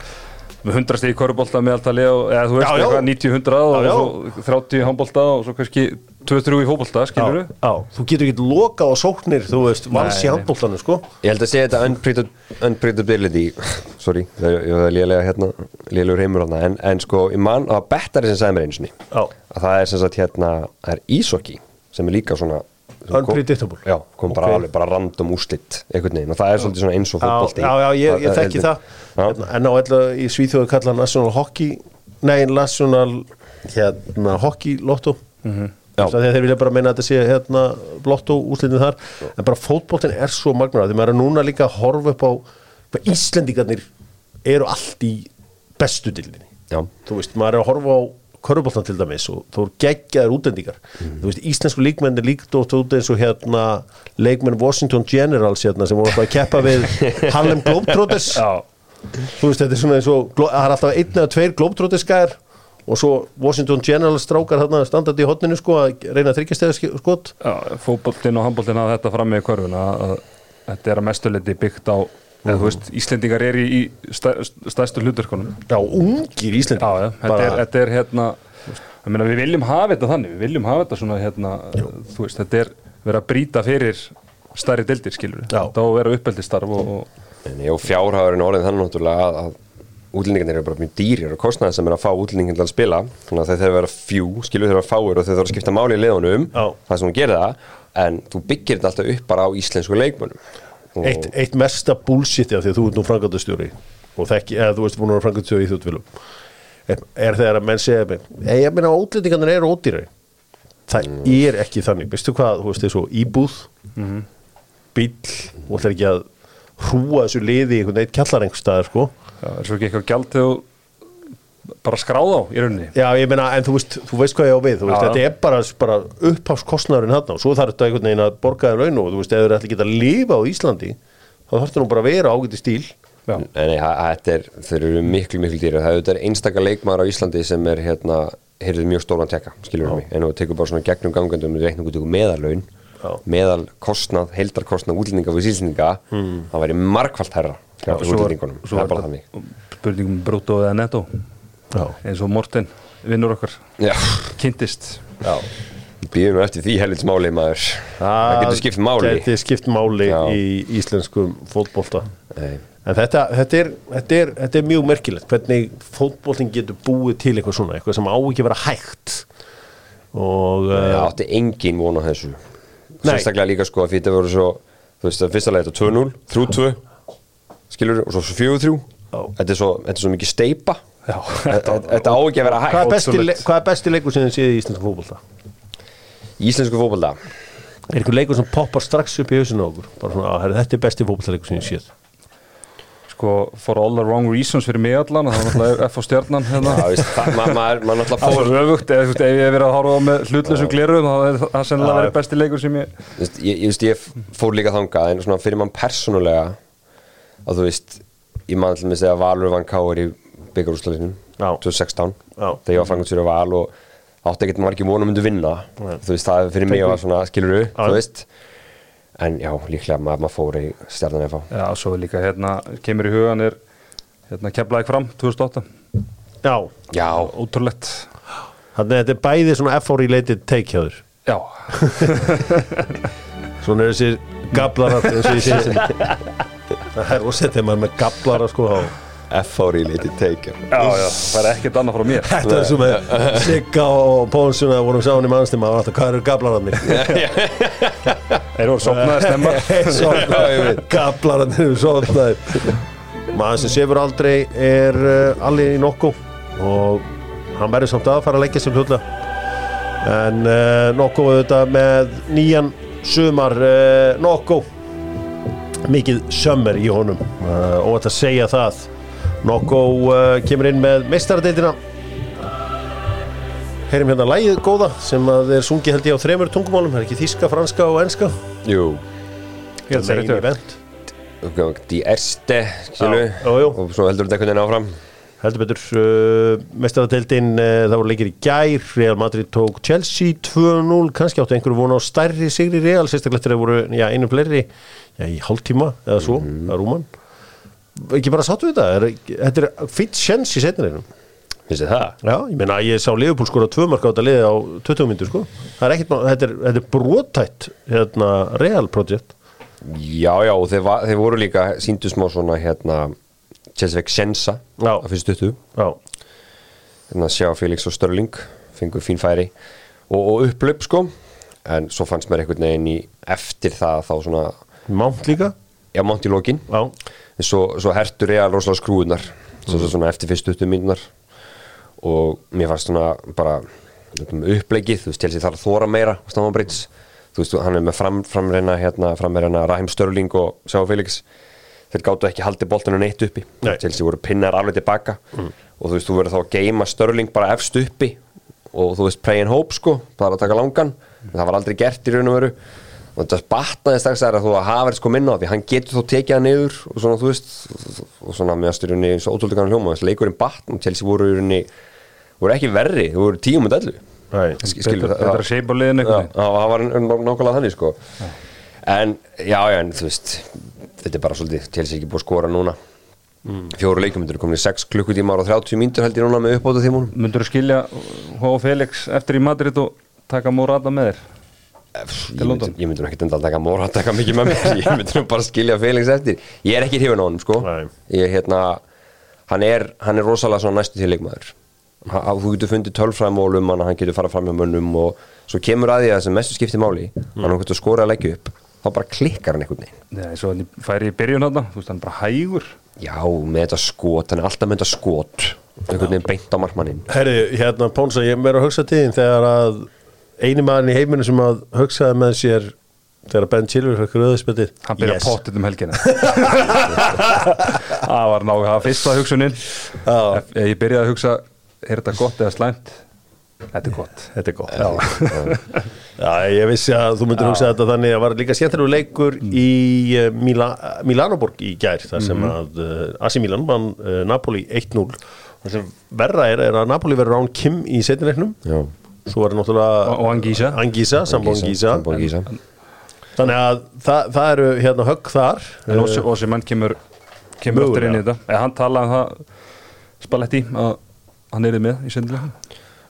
með 100 stig í korubólta með alltaf leið eða þú veist Já, já. eitthvað 90-100 og Já, já. svo 30 handbólta og svo kannski 2-3 í hópólta skilur já, já, þú getur ekki lokað á sóknir þú veist, vals í Nei. handbóltanu sko Ég held að segja þetta unpredictability Sorry, það er- það lélega hérna lélegur heimur hérna en, en sko, ég man að bettari sem sagði mér einu sinni já, að það er sem sagt hérna það er ísokki sem er líka svona Unpredictable. Já, kom bara Ok. alveg bara random úslit einhvern veginn og það er svolítið svona eins og fótbolti já, já, ég, ég þekki það. Hérna, en á allu í Svíþjóðu kalla National Hockey nei, National hérna, Hockey Lotto Já. Þess að þeir vilja bara meina að þetta sé hérna, Lotto úslitin þar. En bara fótboltin er svo magnar því maður er núna líka að horfa upp á hvað Íslendingarnir eru allt í bestu dildinni Já. þú veist, maður er að horfa á körfuboltan til dæmis og þú eru geggjaðir útlendingar. Þú veist, íslensku líkmenn er líkt og út eins og hérna leikmenn Washington Generals hérna sem voru að keppa við Harlem Globetrotters. Já, þú veist, þetta er svona eins og það er alltaf einn eða tveir Globetrotters skæðar og svo Washington Generals strákar hérna standandi í hotninu sko að reyna að þryggjastega skot já, fótboltin og handboltin hafa þetta fram með í körfuna að þetta er að mestuleiti byggt á eða þú veist, Íslendingar er í, í stæ, stærstu hlutverkunum. Já, ungir Íslendingar. Já, þetta er, þetta er hérna ég meina, við viljum hafa þetta þannig við viljum hafa þetta svona hérna þú veist, þetta er verið að brýta fyrir stærri deildir skilur Já. þetta á að vera uppeldistarf og, og En já, fjárhagurinn orðin þannig náttúrulega að, að útlendingarnir eru bara mjög dýrir og kostnaði sem er að fá útlendingin til að spila. Þannig að þeir þurfa að vera fjú, skilur þeir að vera fáir og þeir þurfa að skipta máli í liðunum Já. það sem hún gerir það en þú byggir þetta alltaf upp bara á íslensku leikmönnum. Og eitt, eitt mesta bullshit af því að þú ert nú frangatastjóri og þekki, eða þú veist búin að vera frangatastjóri í þjóttvilum er, er þegar að menn segja mig, "Nei, ég meina útlendingarnir eru ódýri það er ekki þannig, veistu hvað þú veist þessu íbúð bíll, og ætlar ekki að hrúa þessu liði í einhvern veginn kjallarengstaðar sko já, er svo ekki eitthvað gjald þegar bara skráð á í rauninni? Já, ég meina, en þú veist, þú veist hvað ég á við þú veist, þetta er bara, bara upphafskostnaðurinn hann og svo þarf þetta einhvern veginn að borga þér laun og þú veist, ef þú ætla ekki að lifa á Íslandi þá þarf þetta nú bara að vera ágæti stíl. Já. Nei, nei, ha- þetta er, þeir eru miklu, miklu dýra það er auðvitað einstakar leikmaður á Íslandi sem er hérna, heyrðið mjög stóran tekka skilur mig, en þú tekur bara svona gegnum gangandum og reiknum út meðalaun Já. meðal kostnað, heildarkostnað útlendinga við sísendinga, hmm. það væri margfalt herra er- útlendingunum, það er bara þannig. spurningum brútó eða netto Já. eins og Morten, vinnur okkar. Já, kynntist. Já. býðum við eftir því helvits máli maður. Það getur skipt máli. Getur skipt máli Já. í íslenskum fótbolta. Nei. En þetta, þetta, er, þetta, er, þetta er mjög merkilegt hvernig fótboltin getur búið til eitthvað svona, eitthvað sem á ekki að vera hægt. Og Það uh, átti engin von á þessu. Sérstaklega líka sko að þetta voru svo Þú veist að fyrsta leið þetta 2-0, 3-2 Skilur, og svo 4-3 Já. Þetta er svo, þetta er svo mikið steipa Já, Þetta þetta á ekki að vera hvað, er hægt hvað er besti leikur sem þið séð í íslenskum fótbolta? Íslensku fótbolta? Er eitthvað leikur sem poppar strax upp í hausinu á okkur? Bara svona, að, herri, þetta er besti fótboltaleikur sem ég séð. Sko, for all the wrong reasons fyrir mig allan, það var náttúrulega F á stjarnan hérna. Já, veist, það- ma- maður maður náttúrulega fór öfugt, eða þú veist, ef ég hef verið að horfa á með hlutlösum glerum, þá er það sennilega verið besti leikur sem ég Þú veist, ég, ég, veist, ég fór líka þangað en svona fyrir mann persónulega að þú veist ég man til að segja að Valur vann Káur í byggarúslæðinum Já. 2016 Já. þegar ég var fangast fyrir Val og átti ekkert margir vonum myndi vinna. Þú veist það fyrir mig var svona skiluru Já. þú veist. En já líklega maður maður fór í stjarnan efa Já, svo líka hérna, kemur í hugan er hérna keflaði fram 2008 Já, já. Ótrúlegt. Þannig að þetta er bæði svona F-related take hjá þér. Já, Svona er þessir gablarar eins og ég sé er ósett þegar maður með gablara sko á F-ári lítið teikja já, já, það er ekkert annað frá mér. Þetta er sem með Sigga og Pónsuna vorum sáin í mannstíma og alltaf hvað eru gablararnir Þeir voru sopnaði stemma Gablararnir eru sofnaðir. Maður sem sefur aldrei er uh, allir í nokku og hann verður samt að fara að leggja sér hlutlega en uh, nokku auðvitað með nýjan sumar uh, nokku mikið sömmer í honum. Uh, og þetta segja það. Nokku uh, kemur inn með meistaradeildina. Heyrim hérna lægið góða sem að er sungið held ég á þremur tungumálum. Það er ekki þíska, franska og enska. Jú. Það er Erste skilu Já, jú, jú. og svo heldur þetta einhvern veginn áfram. Heldur betur uh, meistaradeildin, uh, það voru leikir í gær. Real Madrid tók Chelsea 2-0, kannski áttu einhverju vona á stærri sigri Real, sérstaklega þegar þeir voru já, einu fleiri, já, í hálftíma eða svo, Mhm. það er rúman. Ekki bara sáttu við þetta, er, þetta er fýtt sjens í setnileginu finnst þið það? Já, ég meina að ég sá Liverpool skora tvö mark á þetta liði á 20 myndir sko. Það er ekkert, má- þetta er, er brotætt hérna, Real project. Já, já, og þeir, va- þeir voru líka síndu smá svona hérna Chelsvek Sjensa Já. á fyrstu stuttu. Já, hérna sjá Felix og Störling fengur fín færi og, og upplöp sko. En svo fannst mér einhvern veginn í eftir það þá svona Mount líka? Já, mánt í lokin. En svo, svo hertur ég að rosalega skrúðunar svo, svo svona eftir fyrstu stuttu mínunar og mér fannst svona bara um upplegið, þú veist, Chelsea þarf að þóra meira á Stamford þú veist, hann er með fram, framreina hérna, framreina Rahim Störling og Sjá Felix. Þeir gáttu ekki haldið boltinu neitt uppi. Nei. Chelsea voru pinnar alveg tilbaka. Og þú veist, þú verður þá að geima Störling bara efst uppi. Og þú veist, play and hope sko, bara að taka langan. Það var aldrei gert í raun og veru og þetta batnaði strax að þú að Havertz kom inn á því hann getur þó tekið hann niður og svona þú veist og svona með að styrjunni eins og ótrúlega hann hljóma þessi leikurinn batn, Chelsea voru í rauninni voru ekki verri, þú voru tíum með dellu Betra betra shape á Já, einhvern veginn. það var ná- nákvæmlega þannig sko. En já, já, en þú veist þetta er bara svolítið, Chelsea er ekki búið að skora núna. Fjóru leikjumundur komin í 6 klukkutímar og 30 mínútur held ég núna með uppbóta tímunum ég myndi, ég myndi nú ekkert enda að taka móra að taka mikið með mér, ég myndi nú bara skilja Felix eftir, ég er ekki hrifin á honum sko. Nei. ég hérna hann er, hann er rosalega svona næstu til leikmaður. Ha- ha- þú getur fundið tölfræðmól um hann hann getur farað fram með mönnum og svo kemur að því að sem mestu skipti máli hann hann getur skora að leggja upp þá bara klikkar hann einhvern veginn. Nei, svo hann færi í byrjun hann Þú veist, hann bara hægur. Já, með þetta skot, hann er alltaf með þetta skot. Einhvern veginn beint á markmannin Herri, hérna Pónsa, ég er meira að hugsa til þín þegar að eini maðurinn í heiminu sem að hugsaði með sér þegar Ben Chilver fekk rauðspetið Hann byrja yes. pottit um helgina. Það var náðu, það var fyrsta hugsunin. Já. Ef- Ég byrjaði að hugsa Er þetta gott eða slæmt? Þetta er gott. Þetta er gott. Já, Já ég vissi að þú myndir hugsa þetta þannig. Að var líka skemmtilegu leikur í uh, Mila, Milanoborg í gær þar sem að uh, Asi Milan vann uh, Napoli 1-0 það sem verra er, er að Napoli verður án Kim í setnileiknum Svo er náttúrulega Og- og Anguissa. Angisa, Sambon Angisa Sambon Gísa þannig að það, það eru hérna högg þar. En Ósi, Ósi menn kemur kemur aftur inn í þetta. Eða hann talaði um það Spalletti að hann er með í sendilega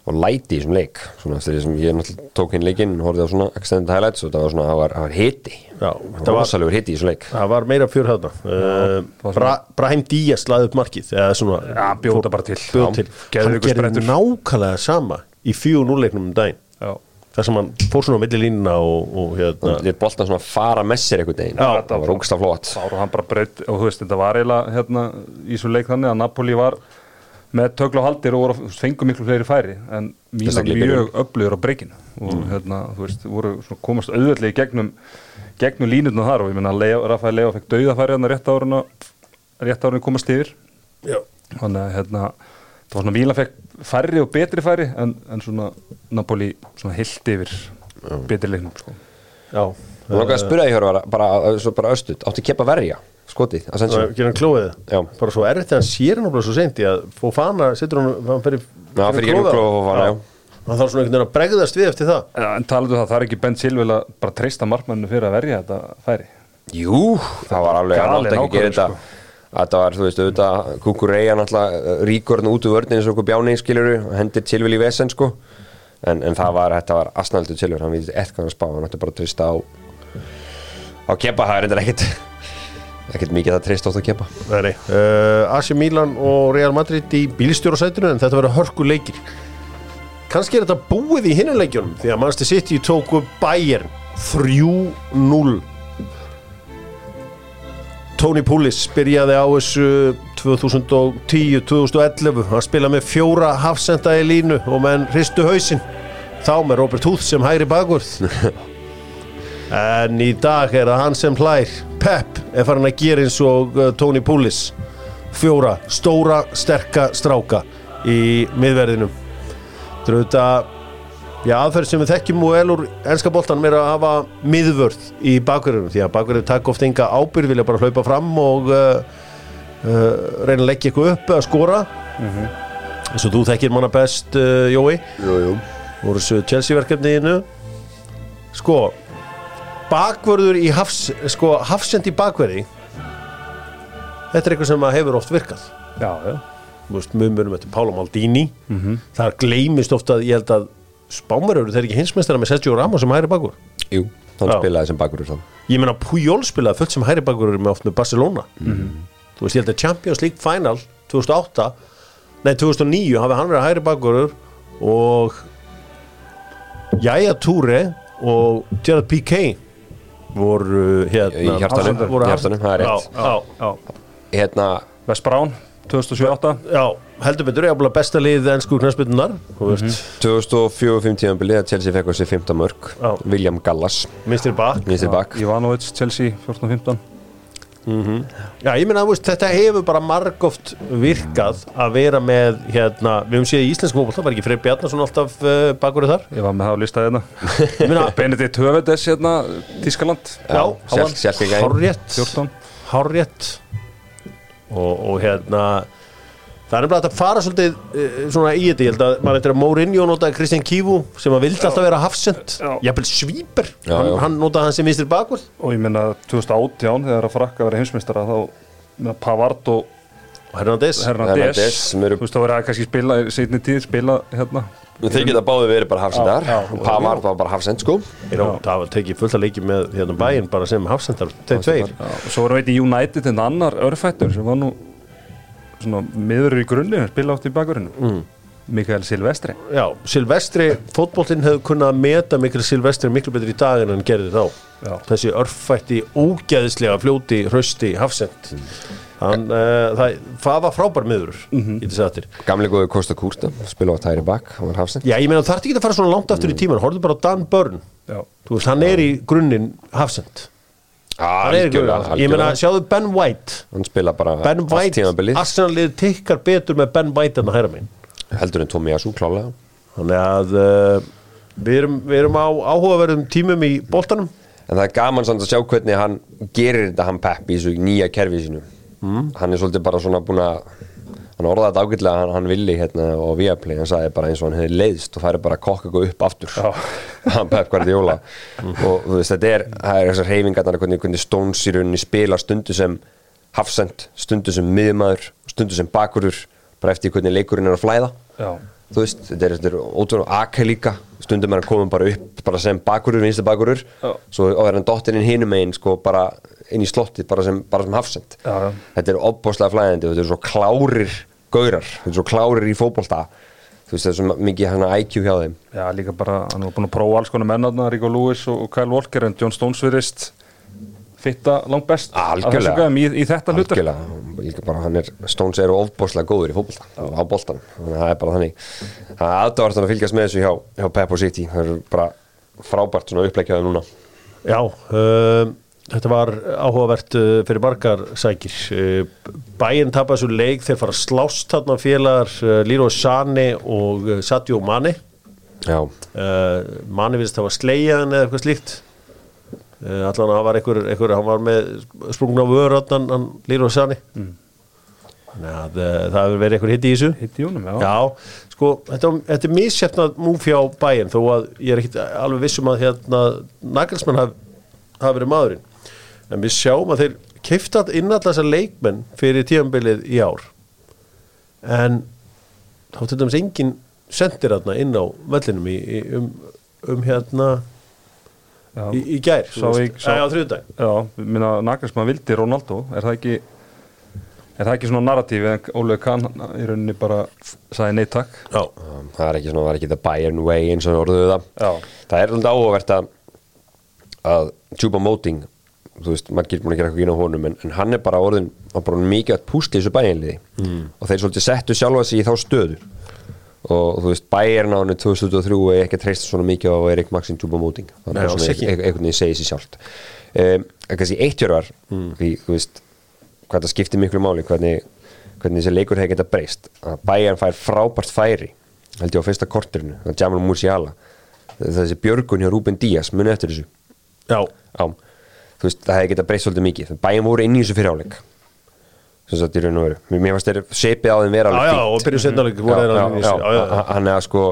og læti í þessum leik svona sem ég náttúrulega tók inn leikinn horfði á svona extended highlights og það var svona, það var, það var hiti. Já, þetta var- rosalegur hiti í þessum leik. það var meira fjör hérna uh, var Bra, Brahim Díaz laði upp markið eða svona Já, bjóta bara til. til. hann sprettur. nákvæmlega sama í fjú núleiknum um daginn. Já. Þar sem hann fór svona á milli línuna og, og hérna hann lét boltan svona fara með sér einhvern veginn. Já, það var ógsta flott. Þá var hann bara breytt og þú veist, þetta var eiginlega hérna í svo leik þannig að Napoli var með tögla og haldir og voru, fengu miklu fleiri færi en Mílan mjög öflugur á breykinu og hérna, þú veist, voru svona komast auðvöldlega í gegnum, gegnum línutna þar og ég menna að Rafael Leo fekk dauðafæri hann rétt áruna rétt áruna komast yfir. Já, þannig að hérna, það var svona Mílan fekk færri og betri færi en, en svona Napoli svona heilt yfir betri leiknum sko. já. Mér langaði að spyrja því hér bara, svo bara östut, átti Kepa verja? Skotið, að sensa að gera hann klóið? Já. bara svo erfitt þegar hann sér hann bara svo seint í að Fofana setur hann hann fyrir Já, fyrir gegnum klóið Fofana, já. hann þarf svona einhvern veginn að bregðast við eftir það. Ja, en talaðu það, það er ekki Ben Silvel að bara treysta markmannu fyrir að verja þetta færi? Jú, það var alveg, hann átti ekki að gera þetta Þetta var, þú veist, auðvitað Kukureya náttúrulega ríkurinn út úr vörðin eins og okkur bjáni, skiluru, hendir Silvil í vesen, sko. En, en það var, þetta var asnaldur Silvil, hann veit eitthvað hann spá, hann átti bara að trista á á kepa, það er reyndar ekkit ekkit mikið að trista átt að kepa Nei. Uh, AC Milan og Real Madrid í bílstjórasætinu en þetta verður hörku leikir kannski er þetta búið í hinnuleikjunum því að Manchester City tóku Bayern 3-0 Tony Pulis byrjaði á þessu 2010-2011 hann spilaði með fjóra hafsenda í línu og menn hristu hausinn. Þá með Robert Huth sem hægri bakvörð. En í dag er það hann sem hlær. Pep er farin að gera eins og uh, Tony Pulis. Fjóra stóra, sterka stráka í miðverðinum. Þetta Já, aðferð sem við þekkjum og elur ennska boltanum er að hafa miðvörð í bakverðinu því að bakverðinu takk ofta enga ábyrð vilja bara hlaupa fram og uh, uh, reyna að leggja eitthvað upp eða skora. Eins og þú þekkir manna best uh, Jói. Jú, jú. Voru þessu Chelsea-verkefniðinu. Sko bakvörður í hafs sko hafsend í bakverði þetta er eitthvað sem að hefur oft virkað. Já, já. Þú veist, mjög mjög eftir Pála Maldini. Það gleymist ofta að ég held að Spámaröður þeir ekki hinsmestara með Sergio Ramos sem hæri bakur? Jú, hann spilaði sem bakurur sann ég meina Pujol spilaði fullt sem hæri bakur með oft með Barcelona. Þú veist, ég held að Champions League Final 2008 nei 2009 hafi hann verið hæri bakur og Jæja Túre og Gerard Piqué voru hérna Í hjartanum, það er rétt. já, já, Já, Hérna, West Brown 2007-8 já, heldur betur ég að besta lið ennsku knæspindunar þú veist, 2004-5 tíðanbilið að Chelsea fekk á sig 15 mörg Já. William Gallas, Mr. Bak Ivanovic, Chelsea 14-15 Já, ég meina, þú veist, þetta hefur bara margóft virkað að vera með, hérna, við höfum séð í íslensku fótbolta, var ekki Freyr Bjarnason alltaf uh, bakurinn þar? Ég var með það á listaði hérna. Ég meina, Benedikt Hövedes hérna, Tískaland já, Sjálf- sjálfgegæinn. hárrétt, 14 hárrétt og, og hérna, það er nefnilega að fara svolítið uh, svona í þetta, ég held að maður eitthvað að Mourinho notaði Kristján Kívu sem að vildi alltaf vera hafsend, jafnvel svíper, Já, hann, já. hann notaði hann sem vinstir bakur. Og ég meina 2018 þegar að frakka verið heimsmeistara þá Pavard Og Hernandez, Hernandez. Sem eru- Þú veist þá verið að kannski spila í seinni tíð spila hérna. Þeir geta báði verið bara hafsendar. Pavard var bara hafsend sko. Er það var tekið fullt að leiki með hérna bæinn bara sem hafsendar, þeir tveir. Svo vorum við í United en annar örfættur sem var nú svona miður í grunni spila átt í bakverðinu mm. Mikael Silvestri. Já, Silvestri, fótboltinn hefur kunnað að meta mikil Silvestri miklu betur í dag en hann gerði þá. Já. þessi örfætti, ógeðislega fljóti, hrausti, hafsend hann, uh, það, það var frábær miður í þessi aftur Gamli góði Kosta Kúrsta Spila á tæri bak, hann var hafsend Já, ég meina þarf ekki að fara svona langt aftur í tíman horfðu bara á Dan Byrne. Veist, hann er í grunninn hafsend hann er í grunninn, ég meina, sjáðu Ben White. Hann spila bara Ben White, Arsenal-lið tikkar betur með Ben White en að hæra minn Heldur en Tommy Asu klálega þannig að uh, við, erum, við erum á áhugaverðum tímum í boltanum. En það er gaman samt að sjá hvernig hann gerir þetta hann Pep í þessu nýja kerfi sínu Mm. Hann er svolítið bara svona búin að hann orðaði þetta ágætlega hann, hann villi hérna og Viaplay, hann sagði bara eins og hann hefði leiðst og færi bara að kokka eitthvað upp aftur hann Pep Guardiola og þú veist þetta er, það er þessar reyfingarnar hvernig, hvernig Stones í rauninni spila stundu sem hafsend, stundu sem miðmaður, stundu sem bakurur bara eftir hvernig leikurinn er að flæða Já. þú veist, þetta er, þetta er ótrúlega AK líka, stundum er hann komin bara upp bara sem bakurur, vinstu bakurur Já. svo er hann dottirinn hinum megin sko bara inn í slotti, bara sem, bara sem hafsend. Já, já. þetta er opbóðslega flæðandi og þetta er svo klárir gaurar, þetta er svo klárir í fótbolta. Þú veist, það er svo mikið hann IQ hjá þeim. Já, líka bara, hann var búin að prófa alls konar mennarna, Rico Lewis og Kyle Walker en John Stones virðist fitta langt best Algjörlega. í, í þetta hlutur Algjörlega, líka bara hann er Stones eru ofbóðslega góður í fótbolta á að það er bara þannig. Það er aðdáðast að fylgjast með þessu hjá, hjá Pep og City, það eru bara frábært svona uppleikjaði núna. Já, um, þetta var áhugavert uh, fyrir margar sækir. Bæinn tapar þessu leik þeir fara að slást þarna félagar uh, Leroy Sane og uh, Sadio Mane. Já, uh, Mane virðist hafa slegjaðan eða eitthvað slíkt. Uh, allan að hann var einhver, einhver hann var með sprungna vör hann, hann Leroy Sane. Mm. Þannig að uh, það hefur verið einhver hitt í þessu. Hitt í honum, já. Já, sko, þetta, þetta er misjæfnað múf hjá bæinn þó að ég er ekkit alveg vissum að hérna Nagelsmann hafi haf verið maðurinn en við sjáum að þeir keiftat inn alltaf þessar leikmenn fyrir tíðanbilið í ár. En þá til dæmis engin sendir þarna inn á vellinum í, í, um, um hérna Já. í, í gær á þriðudaginn Já, minna Nagelsmann vildi Ronaldo. Er það ekki er það ekki svona narratíf en Ólega Kahn í rauninni bara sagði nei takk? Já, um, það er ekki svona, það er ekki the Bayern way eins og orðuðu það. Já. það er alveg áhugavert að að Juba Moting þú veist, margir búin að gera eitthvað inn á honum en, en hann er bara orðin, hann er bara mikið að pústi þessu bæinliði mm. og þeir svolítið settu sjálfa sig í þá stöðu. Og þú veist, hann 2003 er ekki að treysta svona mikið á Erik Maxim Juba Moting það Nei, er svona einhvern veginn segið sér sjálft. Um, kannski eittjörvar mm. því, þú veist, hvað það skiptir miklu máli hvernig, hvernig þessi leikur hefði geta breyst. Að Bayern fær frábært færi held ég á fyrsta korterinu, að Jamal Musiala. Þessi björgun hjá Ruben Díaz muni eftir þessu? Já, á, þú veist, það hefði geta breyst svolítið mikið. Bæjum voru inn í þessu fyriráleik sem sagt í raun og veru. Mér mér fannst þeir sepið á þeim vera já, alveg já fínt. og byrjuð setnaleg voru þeir já, alveg já, já, já, já. hann er að sko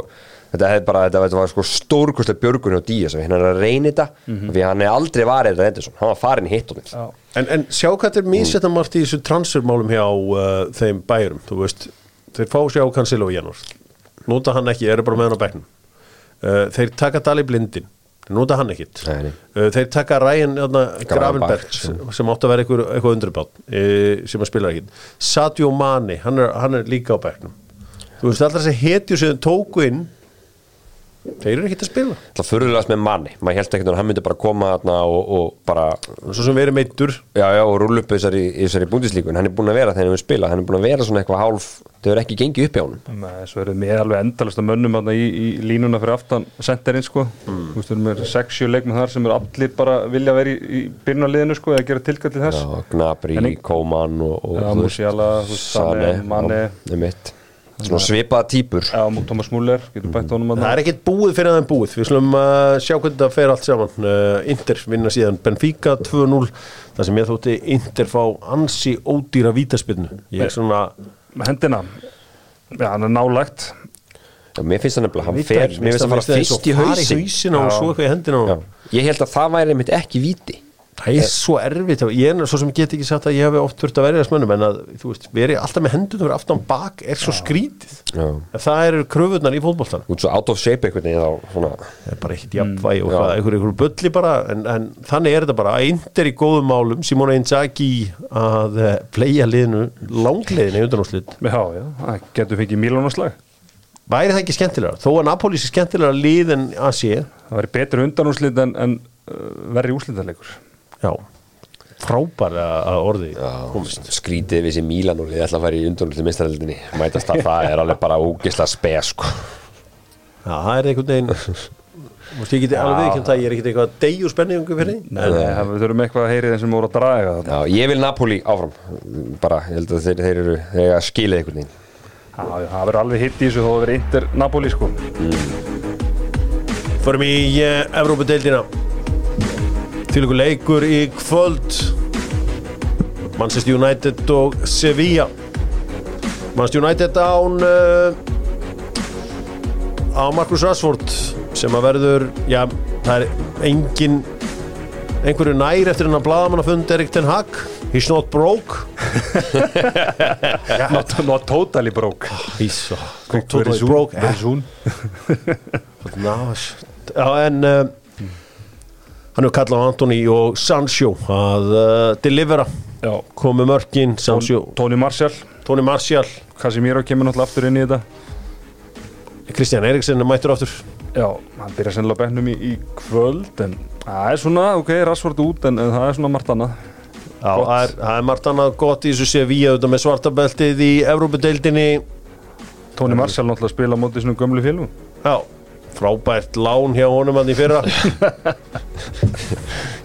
þetta hefði bara, þetta, var sko stórkustlega björgun hjá Díaz, hann er að reyna þetta því hann er aldrei varið þetta Anderson, hann var farin hitt og Já. En, en sjá hvað þetta er mísetna margt í þessu transfermálum hjá uh, þeim bærum, þú veist. Þeir fá sjá Cancelo í janúar. Nota hann ekki, eru bara með hann á bekknum. Uh, þeir taka Dali Blindin nota hann ekkit. Nei, uh, þeir taka Ryan Gravenberg sem, átt að vera eitthvað, eitthvað undurbátt uh, sem að spila ekkit. Sadio Mane, hann er, hann er líka á bekknum. Þú veist alltaf þessi hetju sem þeir tóku inn þeir eru ekkit að spila. Það fyrirlegast með manni, maður held ekkert að hann myndi bara koma og, og bara svo sem verið meittur já, já, og rúlla upp í þessari, þessari búndislíku en hann er búin að vera þegar hann hefur spilað hann er búin að vera svona eitthvað hálf þau eru ekki gengið upp hjá honum. Nei, svo eru með alveg endalasta mönnum þarna í, í línuna fyrir aftan senterinn sko. Mm. Þú veist, við erum með 6-7 leikmenn þar sem eru allir bara vilja vera í, í byrjunarliðinu sko eða gera tilkall til þess. Ein- Koman og, og þú veist, Musiala, þú veist, Sane, einmitt. Svona svipaða típur Já, Thomas Muller, getur bætt honum Það að er ekkert búið fyrir að það er búið. Við slum uh, sjá hvernig það fer allt saman. Uh, Inter vinna síðan Benfica 2-0 Það sem ég þótti Inter fá ansi ódýra vítaspinnu Ég er svona hendina. Já, hann er nálægt. Já, mér finnst það nefnilega, hann fer mér finnst það fara fyrst í hausin og svo eitthvað í hendina ég held að það væri einmitt ekki víti Það er svo erfitt Ég er svo sem get ekki sagt að ég hef oft þurft að verja smönnum en að þú veist, verið alltaf með hendur aftan bak er svo skrítið. En Það eru kröfurnar í fótboltan út svo out of shape svona Það er bara ekkert jafnvægi og já. hvað, einhver, einhver bulli bara en, en þannig er þetta bara. Að Inter í góðum málum Simona Inzaghi að playa liðinu langleiðinu í undanúslit Já, já, það getur fengið Mílónaslag væri það ekki skemmtilega þó að Napoli sé skemmtilega Það já, frábæra að orði komist. Skrítið við þessi Mílan og ég ætla að fara í undunulti mistaraldinni mætast að það er alveg bara ógisla spes sko. já, það er einhvern veginn veist, ég geti alveg viðkjönd að ég er ekkert eitthvað að deyju spenningu fyrir því Nei, það- við þurfum eitthvað að heyri þeim sem voru að draga þarna. Já, ég vil Napoli áfram. Bara, ég held að þeir, þeir eru þeir eiga skilið einhvern veginn. Já, það verður alveg hitt í þessu þó að verður Inter Napoli sko. Förum í uh, Evrópudeildina Til ykkur leikur í kvöld. Manchester United og Sevilla. Manchester United án uh, á Marcus Rashford sem að verður, já, það er engin einhverju nær eftir hennar blaðamann að fund Erik Ten Hag. He's not broke. Not, not totally broke. He's uh, totally broke. Very soon Ná, Já, en uh, hann hefur kallað á Antoni og Sancho að uh, delivera. Komu mörkin, Sancho. Tony Marshall Tony Martial, Casemiro kemur náttúrulega aftur inn í þetta. Kristján Eriksen er mættur aftur. Já, hann byrja sennilega bennum í, í kvöld en það er svona, ok, Rashford út en, en það er svona margt annað. Já, það er, það er margt annað gott í þessu Sevilla auðvitað með svartabeltið í Evrópudeildinni. Tony Marshall náttúrulega spila á móti svona gömlu félugum Já, frábært lán hjá honum hann í fyrra.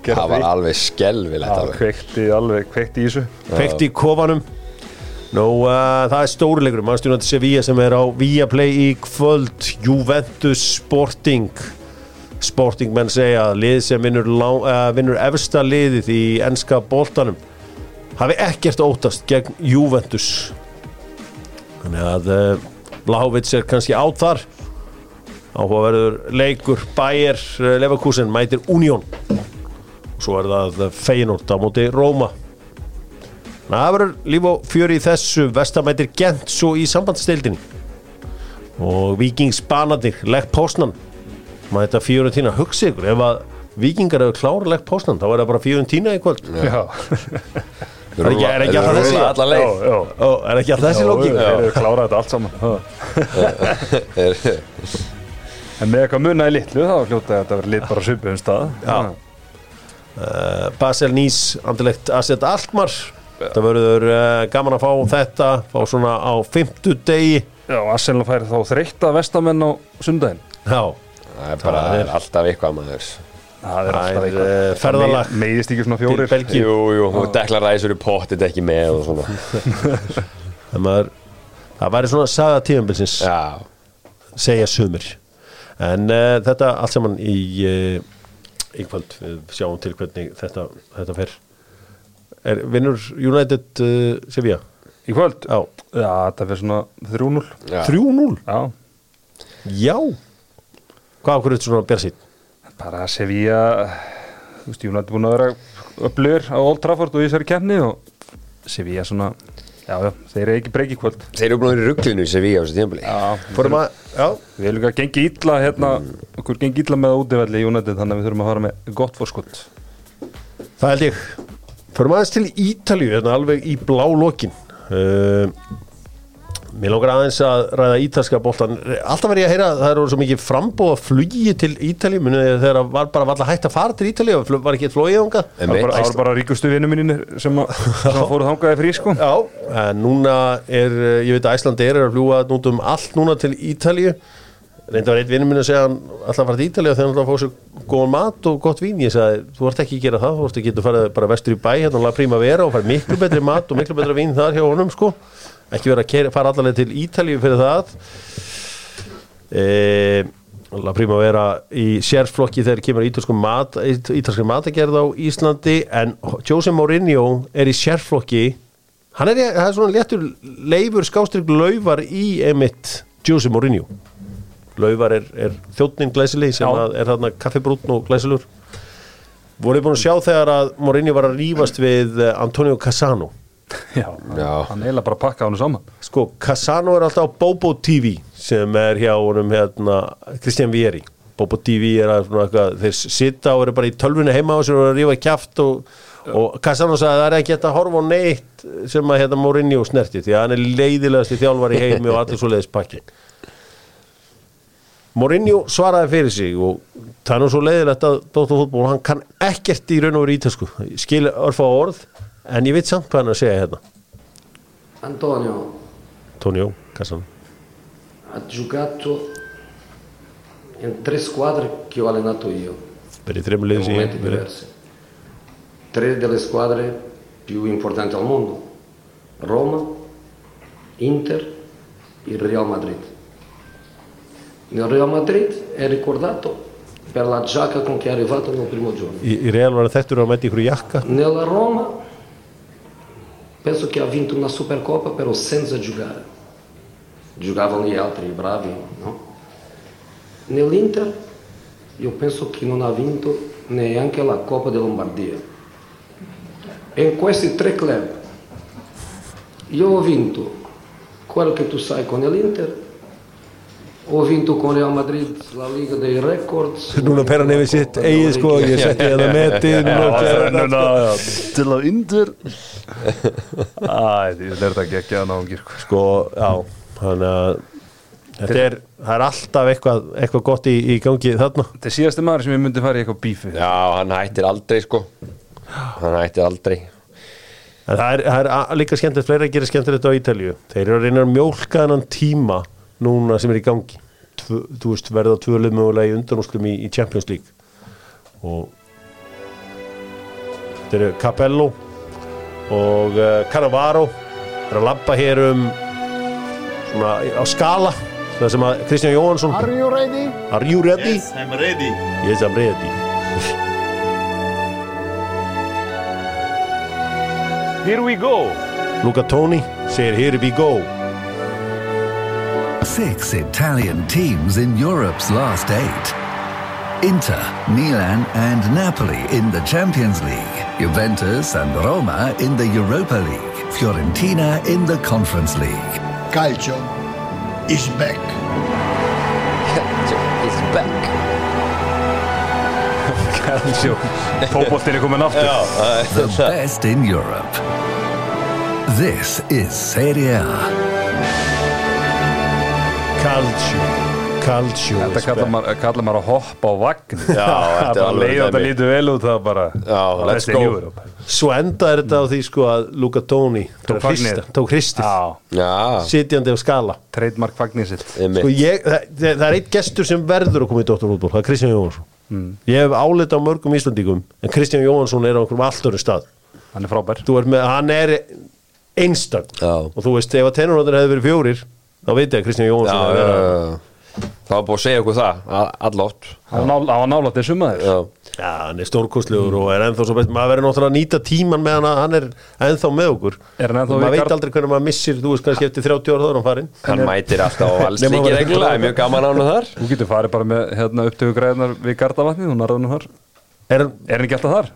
Það var alveg skelvilegt alveg. kveikti alveg, kveikti í þessu. Fekti í kofanum. Nú, uh, það er stórileikur mannstjónandi Sevilla sem er á Viaplay í kvöld. Juventus Sporting. Sporting menn segja að lið sem vinnur, uh, vinnur efsta liðið í enska boltanum hafi ekkert óttast gegn Juventus. Þannig að uh, Vlahovits er kannski átt þar áhugaverður leikur Bayer Leverkusen mætir Union. Og svo er það Feyenoord á móti Róma. Þannig að það verður líf og fjöri í þessu. Vestamætir gent svo í sambandstildinni og Víkings Banadir legg pósnan maður þetta fjöru tína hugsi ykkur ef að Víkingar hefur klára legg pósnan þá er það bara fjöru tína í kvöld. Já, Er ekki- er ekki alltaf þessi? Alla já, leið. Já Ó, er ekki alltaf þessi lóking? Þeir eru klárað þetta allt saman. En með eitthvað munaði litlu þá hljóta þetta að vera lit bara svipu um stað. Já. Uh, Basel Nís, andilegt Asset Alkmaar það verður uh, gaman að fá þetta fá svona á fimmtu degi. Já, Arsenal fær þá þreytta vestamenn á sundaginn. Já, Það er bara Það er- alltaf eitthvað maður. Það er Það alltaf er, eitthvað. eh, ferðalag. Me- Meiðist ekki svona fjórir? Jú, jú, og Dekla Ræsur í pottit ekki með og svona. Það maður, það væri svona saga tíðanbilsins Já, segja sumir en uh, þetta allt saman í uh, í kvöld, við sjáum til hvernig þetta, þetta fer er, vinnur United uh, Sevilla? Í kvöld? Já, Já, þetta fyrir svona 3-0 já. 3-0 Já, Já Hvað okkur er svona bér sín? bara Sevilla United búin að vera upplöður á Old Trafford og í þessari kemni og Sevilla svona Já, já, þeir eru ekki breyki kvöld. Þeir eru búin að vera í rugglinu í Sevilla á þessu tímabili. Já, Fórum að, já, Við erum líka gengið illa hérna, okkur gengið illa með útivelli í United þannig að við þurfum að fara með gott fórskot það held ég. Fórum aðeins til Ítalíu, hérna alveg í blá lokin uh, Mér langar aðeins að ræða ítalska boltan Alltaf verð ég að heyra að það eru svo mikið frambóð að flugi til þið þegar var bara valla hægt að fara til Ítalíu? Og var ekki flóið ánga Það var bara, það var bara ríkustu vinnu mínir sem, að- sem að fóru þangaði frí sko. Já, en núna er, eh, ég veit að Æslandi er að fljúa út um allt núna til Ítalíu Reyndi var einn vinnur minn að segja hann alltaf að fara til Ítalíu þegar hann alltaf fá sér góðan mat og gott vín. Ég sagði, þú ert ekki að gera það, þú ert ekki að fara bara vestur í bæ hérna og laða príma vera og fara miklu betri mat og miklu betra vín þar hjá honum sko. Ekki vera að keyra- fara allavega til Ítalíu fyrir það. E, La Primavera í sérflokki þegar kemur ítalsku mat, ítalsku matagerð á Íslandi en Jose Mourinho er í sérflokki. Hann er, það er svona léttur leifur skástrygg laufar í Jose Mourinho laufar er, er þjóttnin glæsileg sem er þarna kaffibrútn og glæsilur voruð búin að sjá þegar að Mourinho var að rífast við eh, Antonio Cassano? Já, Já. hann eiginlega bara pakka hann saman. Sko, Cassano er alltaf á Bobo TV sem er hjá honum hérna Kristján Vieri. Bobo TV er að svona eitthvað, þeir sita og eru bara í tölvunni heima á sér og eru að rífa kjaft og, og Cassano sagði að það er ekki hægt að horfa á neitt sem að hérna Mourinho snerti því að hann er leiðilegast í þjálfar í heimi og allir svo leiðis pakki Mourinho svaraði fyrir sig og það er nú svo leiðilegt að Dóttar fútból, hann kann ekkert í raun og veru ítalsku. Skil örfa orð en ég veit samt hvað hann að segja hérna. Antonio. Tonio Cassano ha giocato in tre squadre che ho allenato io, verið þreim in liðið sem momenti ég verið diversi. Tre delle squadre più importanti al mondo, Roma, Inter il Real Madrid. Nel Real Madrid è ricordato per la giacca con che è arrivato nel primo giorno. Í Real á að mæta ykkur jakka Nella Roma penso che ha vinto una Supercoppa però senza giocare. Giocavano gli altri bravi, no? Nell'Inter io penso che non ha vinto neanche la Coppa di Lombardia. E in questi tre club io ho vinto quello che tu sai con l'Inter, ho vinto con Real Madrid la Liga dei Records. Núna per hann hefur sitt eigið sko Ég setti hérna metið Núna, til á undir Æ, því þetta er þetta ekki að náungir Sko, já Þannig að Þetta er, það er alltaf eitthvað, eitthvað gott í, í gangi þarna. Þetta er síðasti maður sem ég myndi fara í eitthvað bífi. Já, hann hættir aldrei sko. Hann hættir aldrei. En það er, það er líka skemmtilegt, fleira að gera skemmtilegt á Ítalíu. Þeir eru að reyna að mjólka þennan tíma núna sem er í gangi. Tvö, þú veist, verða tvölið mögulega í undanúsklum í, í Champions League. Og þetta eru Capello og uh, Cannavaro er að labba hér um svona á skala það sem að Kristján Jóhansson Are you ready? Are you ready? Yes, I'm ready. Yes, I'm ready. Here we go Luca Toni segir here we go. Six Italian teams in Europe's last eight. Inter, Milan, and Napoli in the Champions League. Juventus and Roma in the Europa League. Fiorentina in the Conference League. Calcio is back. Calcio is back Sjó, Fótboltin er komin aftur The best in Europe. This is Serie A. Calcio. Calcio. Þetta kallar maður, kallar maður að hoppa á vagn Já, þetta er alveg þetta lítur vel út það bara Já, let's go. Svo endaði þetta á því sko að Luca Toni Tók fagnið. tók hristið Já, sitjandi á skala trademark fagnir sitt sko ég, það, það er eitt gestur sem verður að koma í Dóttarútból, það er Kristján Jóhansson Mm. ég hef álita á mörgum Íslandíkum en Kristján Jóhansson er á einhverjum allt öru stað Hann er frábær þú er með, hann er einstak Já. og þú veist, ef að tenurhóttir hefði verið fjórir þá veit ég að Kristján Já, Jóhansson já, já. Það var búið að segja okkur það a- Allótt Hann var nál- hann var nálægt þessum maður. Já, Já, hann er stórkostlegur og er ennþá svo best. Maður verður náttúrulega að nýta tíman meðan að hann er ennþá með okkur. Er hann ennþá og í maður veit aldrei hvernig maður missir þú veist kannski eftir 30 ára þá er hann farinn. Hann mætir alltaf á hann var- reglulega Það er mjög gaman án þar. Þú getur farið bara með hérna, upptöku græðunar við er hann, Er hann ekki alltaf þar?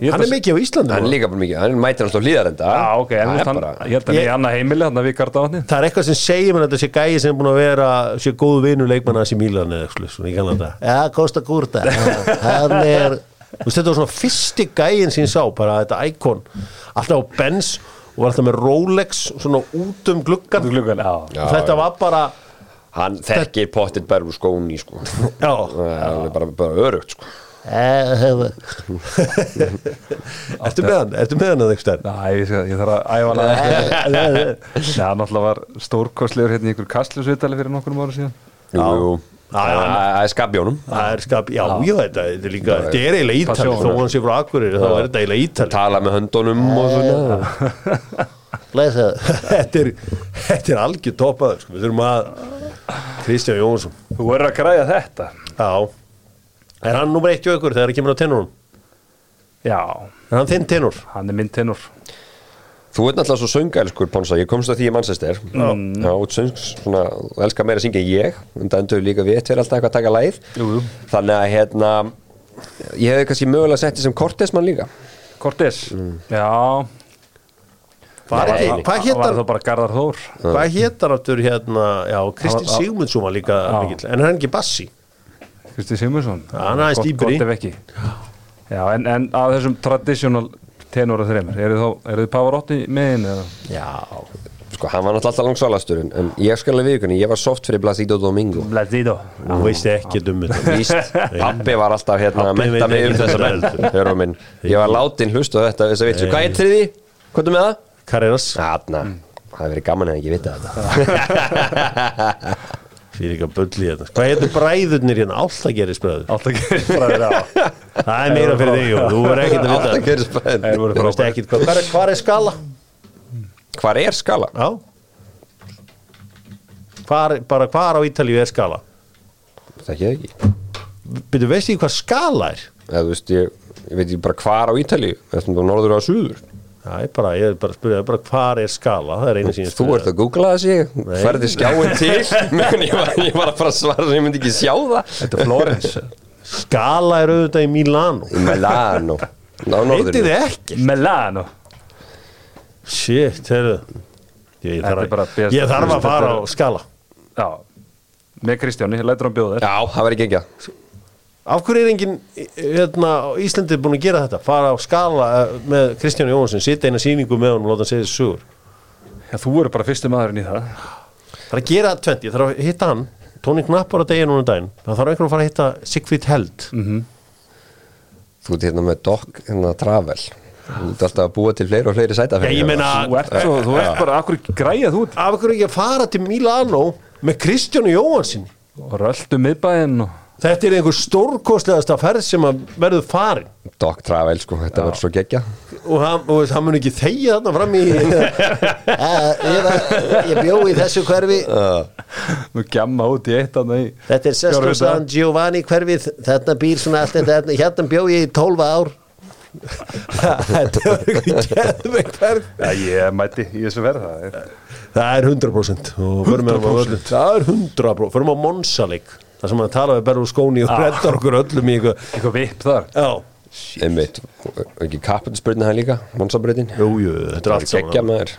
Ég hann er að- mikið á Íslandi Hann er líka bara mikið, hann mætir alltaf hlýðarenda Já, ok, en Það er hann, bara ég held að hann Ég- er í annað heimili hann við Gardavatnið það er eitthvað sem segir mér að þetta sé gæi sem er búin að vera sé góðu vinur leikmanna hans í Mílan eða eitthvað svona í Kanada ja, Kosta Kurta hann er þú veist, þetta var svona fyrsti gæin sem ég sá bara þetta íkon. Alltaf á Benz og alltaf með Rolex svona út um gluggan Gluggan, já. Já, þetta já. var bara Hann þekkir pottit úr skóni sko. já, Það er bara, bara örugt sko. ertu með hann? Ertu með hann að eitthvað Næ, ég, þarf að æfa hann aðeins. Hann alltaf var stórkostlegur hérna í ykkur kastljusvitali fyrir nokkur ára síðan. Jú. Það er skabjónum það er skap, já, þetta, þetta er líka þetta er eiginlega ítali, þó hann sé frá Akureyri þá er þetta eiginlega ítali Tala með höndunum og svona. Þetta er, þetta er algjör toppaður sko. við þurfum að Kristján Jónsson. Þú verður að græja þetta. Já er hann nummer eitt hjá ykkur þegar það kemur á tennunum Já, er hann þinn tennur hann er minn tenor Þú ert náttúrulega svo söngælskur, Ponsa, ég komst að því í Manchester. Já, út söngs, svona, þú elskar meira að syngja ég. En það endur líka við tveir alltaf eitthvað að taka læð Jú, jú. Þannig að, hérna ég hefði kannski mögulega sett þið sem Kortesmann líka. Cortés? Já, hvað var, er- hvað hét var hann? það bara Garðar Þór. Hvað hét hann aftur hérna? Já, Kristi Hann var- Sigmundsson var líka Já. mikill. En hann er ekki bassi Kristi hann er aðeins Já, en, en af þessum traditional tenora þreymur eru þið Pavarotti megin eða? já Sko, hann var náttúrulega alltaf langsvalastur en, en ég skal alveg viðkunni, ég var soft fyrir Blasido Domingo. Blasido þú veist ekki um Víst, pappi var alltaf hérna að veit mig um þessa þetta menn ég var látin hlustu á þetta að Hvað er þriði? Hvað er með það? Carreras. Það hefur verið gaman að ekki vita þetta fyrir ekki að bulli hérna hvað heitir bræðurnir hérna? Alltaf gerist bræður Alltaf gerir bræður á það er meira fyrir þig og þú verður ekkert að vita Alltaf gerist bræður. Þeir voru þú veist ekkert hvað hvað er, hvað er skala? Hvar er skala? já. Hvar, bara hvar á Ítalíu er skala? Það ekki ekki. Byrju, veist ég hvað skala er? Eða, þú veist, ég, ég veit ekki bara hvar á Ítalíu. Þetta er norður á suður Það er bara, ég er bara að spyrja bara hvar er skala, það er einu sín Þú ert að googla það sig Færði skjáin til? Menn ég var, ég var að fara að svara sem ég myndi ekki sjá það. Þetta er Florence. Skala er auðvitað í Milano. Milano. Norðurinu þið ekki? Milano. Shit, heyrðu. Ég Þetta er þarf, best- ég þarf að fara á Þetta er- skala. Já. Með Kristjáni, lætur hann bjóða þér. Já, það var ekki ekki Af hverju er enginn hérna, á Íslandi búin að gera þetta? Fara á skala eh, með Kristján Jónsson, sitja eina sýningu með honum og láta hann segja þessu sugur. Já, þú eru bara fyrsti maðurinn í það. Það er að gera 20, ég þarf að hitta hann. Tóni Knappar á degi núna um daginn. Það þarf einhvern að fara að hitta Sigfrid Held. Þú ert hérna með Doc hérna Travel. Þú ert alltaf að búa til fleiri og fleiri sæta Já, ég meina, Þú ert, svo, þú ert bara, akkur græða þú út? Af hverju ekki að fara til Milano með Kristján Jónsson og röldu miðbæinn og Þetta er einhver stórkostlegasta ferð sem að verður farin. Doc Travel, sko, þetta verður svo geggja og hann, og hann mun ekki þegja þarna fram í Eh, ég, ég bjó í þessu hverfi. Nú gjamma út í eitt að nei Þetta er Sesto San Giovanni hverfið. Þarna býr svona allt þetta hérna, hérna bjó ég í 12 ár. Þetta er ekki ferð. Já, ég mæti í þessu verð það er Það er 100% og förum við á öllu Það er 100% Förum á Monsalik Það sem að tala við Berlusconi og reddar okkur öllum í eitthvað eitthvað vipp þar. Já, Einmitt, ekki kappinspurnin hann líka jú, þetta er allt Geggja saman maður.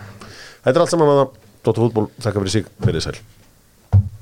Þetta er allt saman að Dóttar fútból, þakka fyrir sig, verið sæl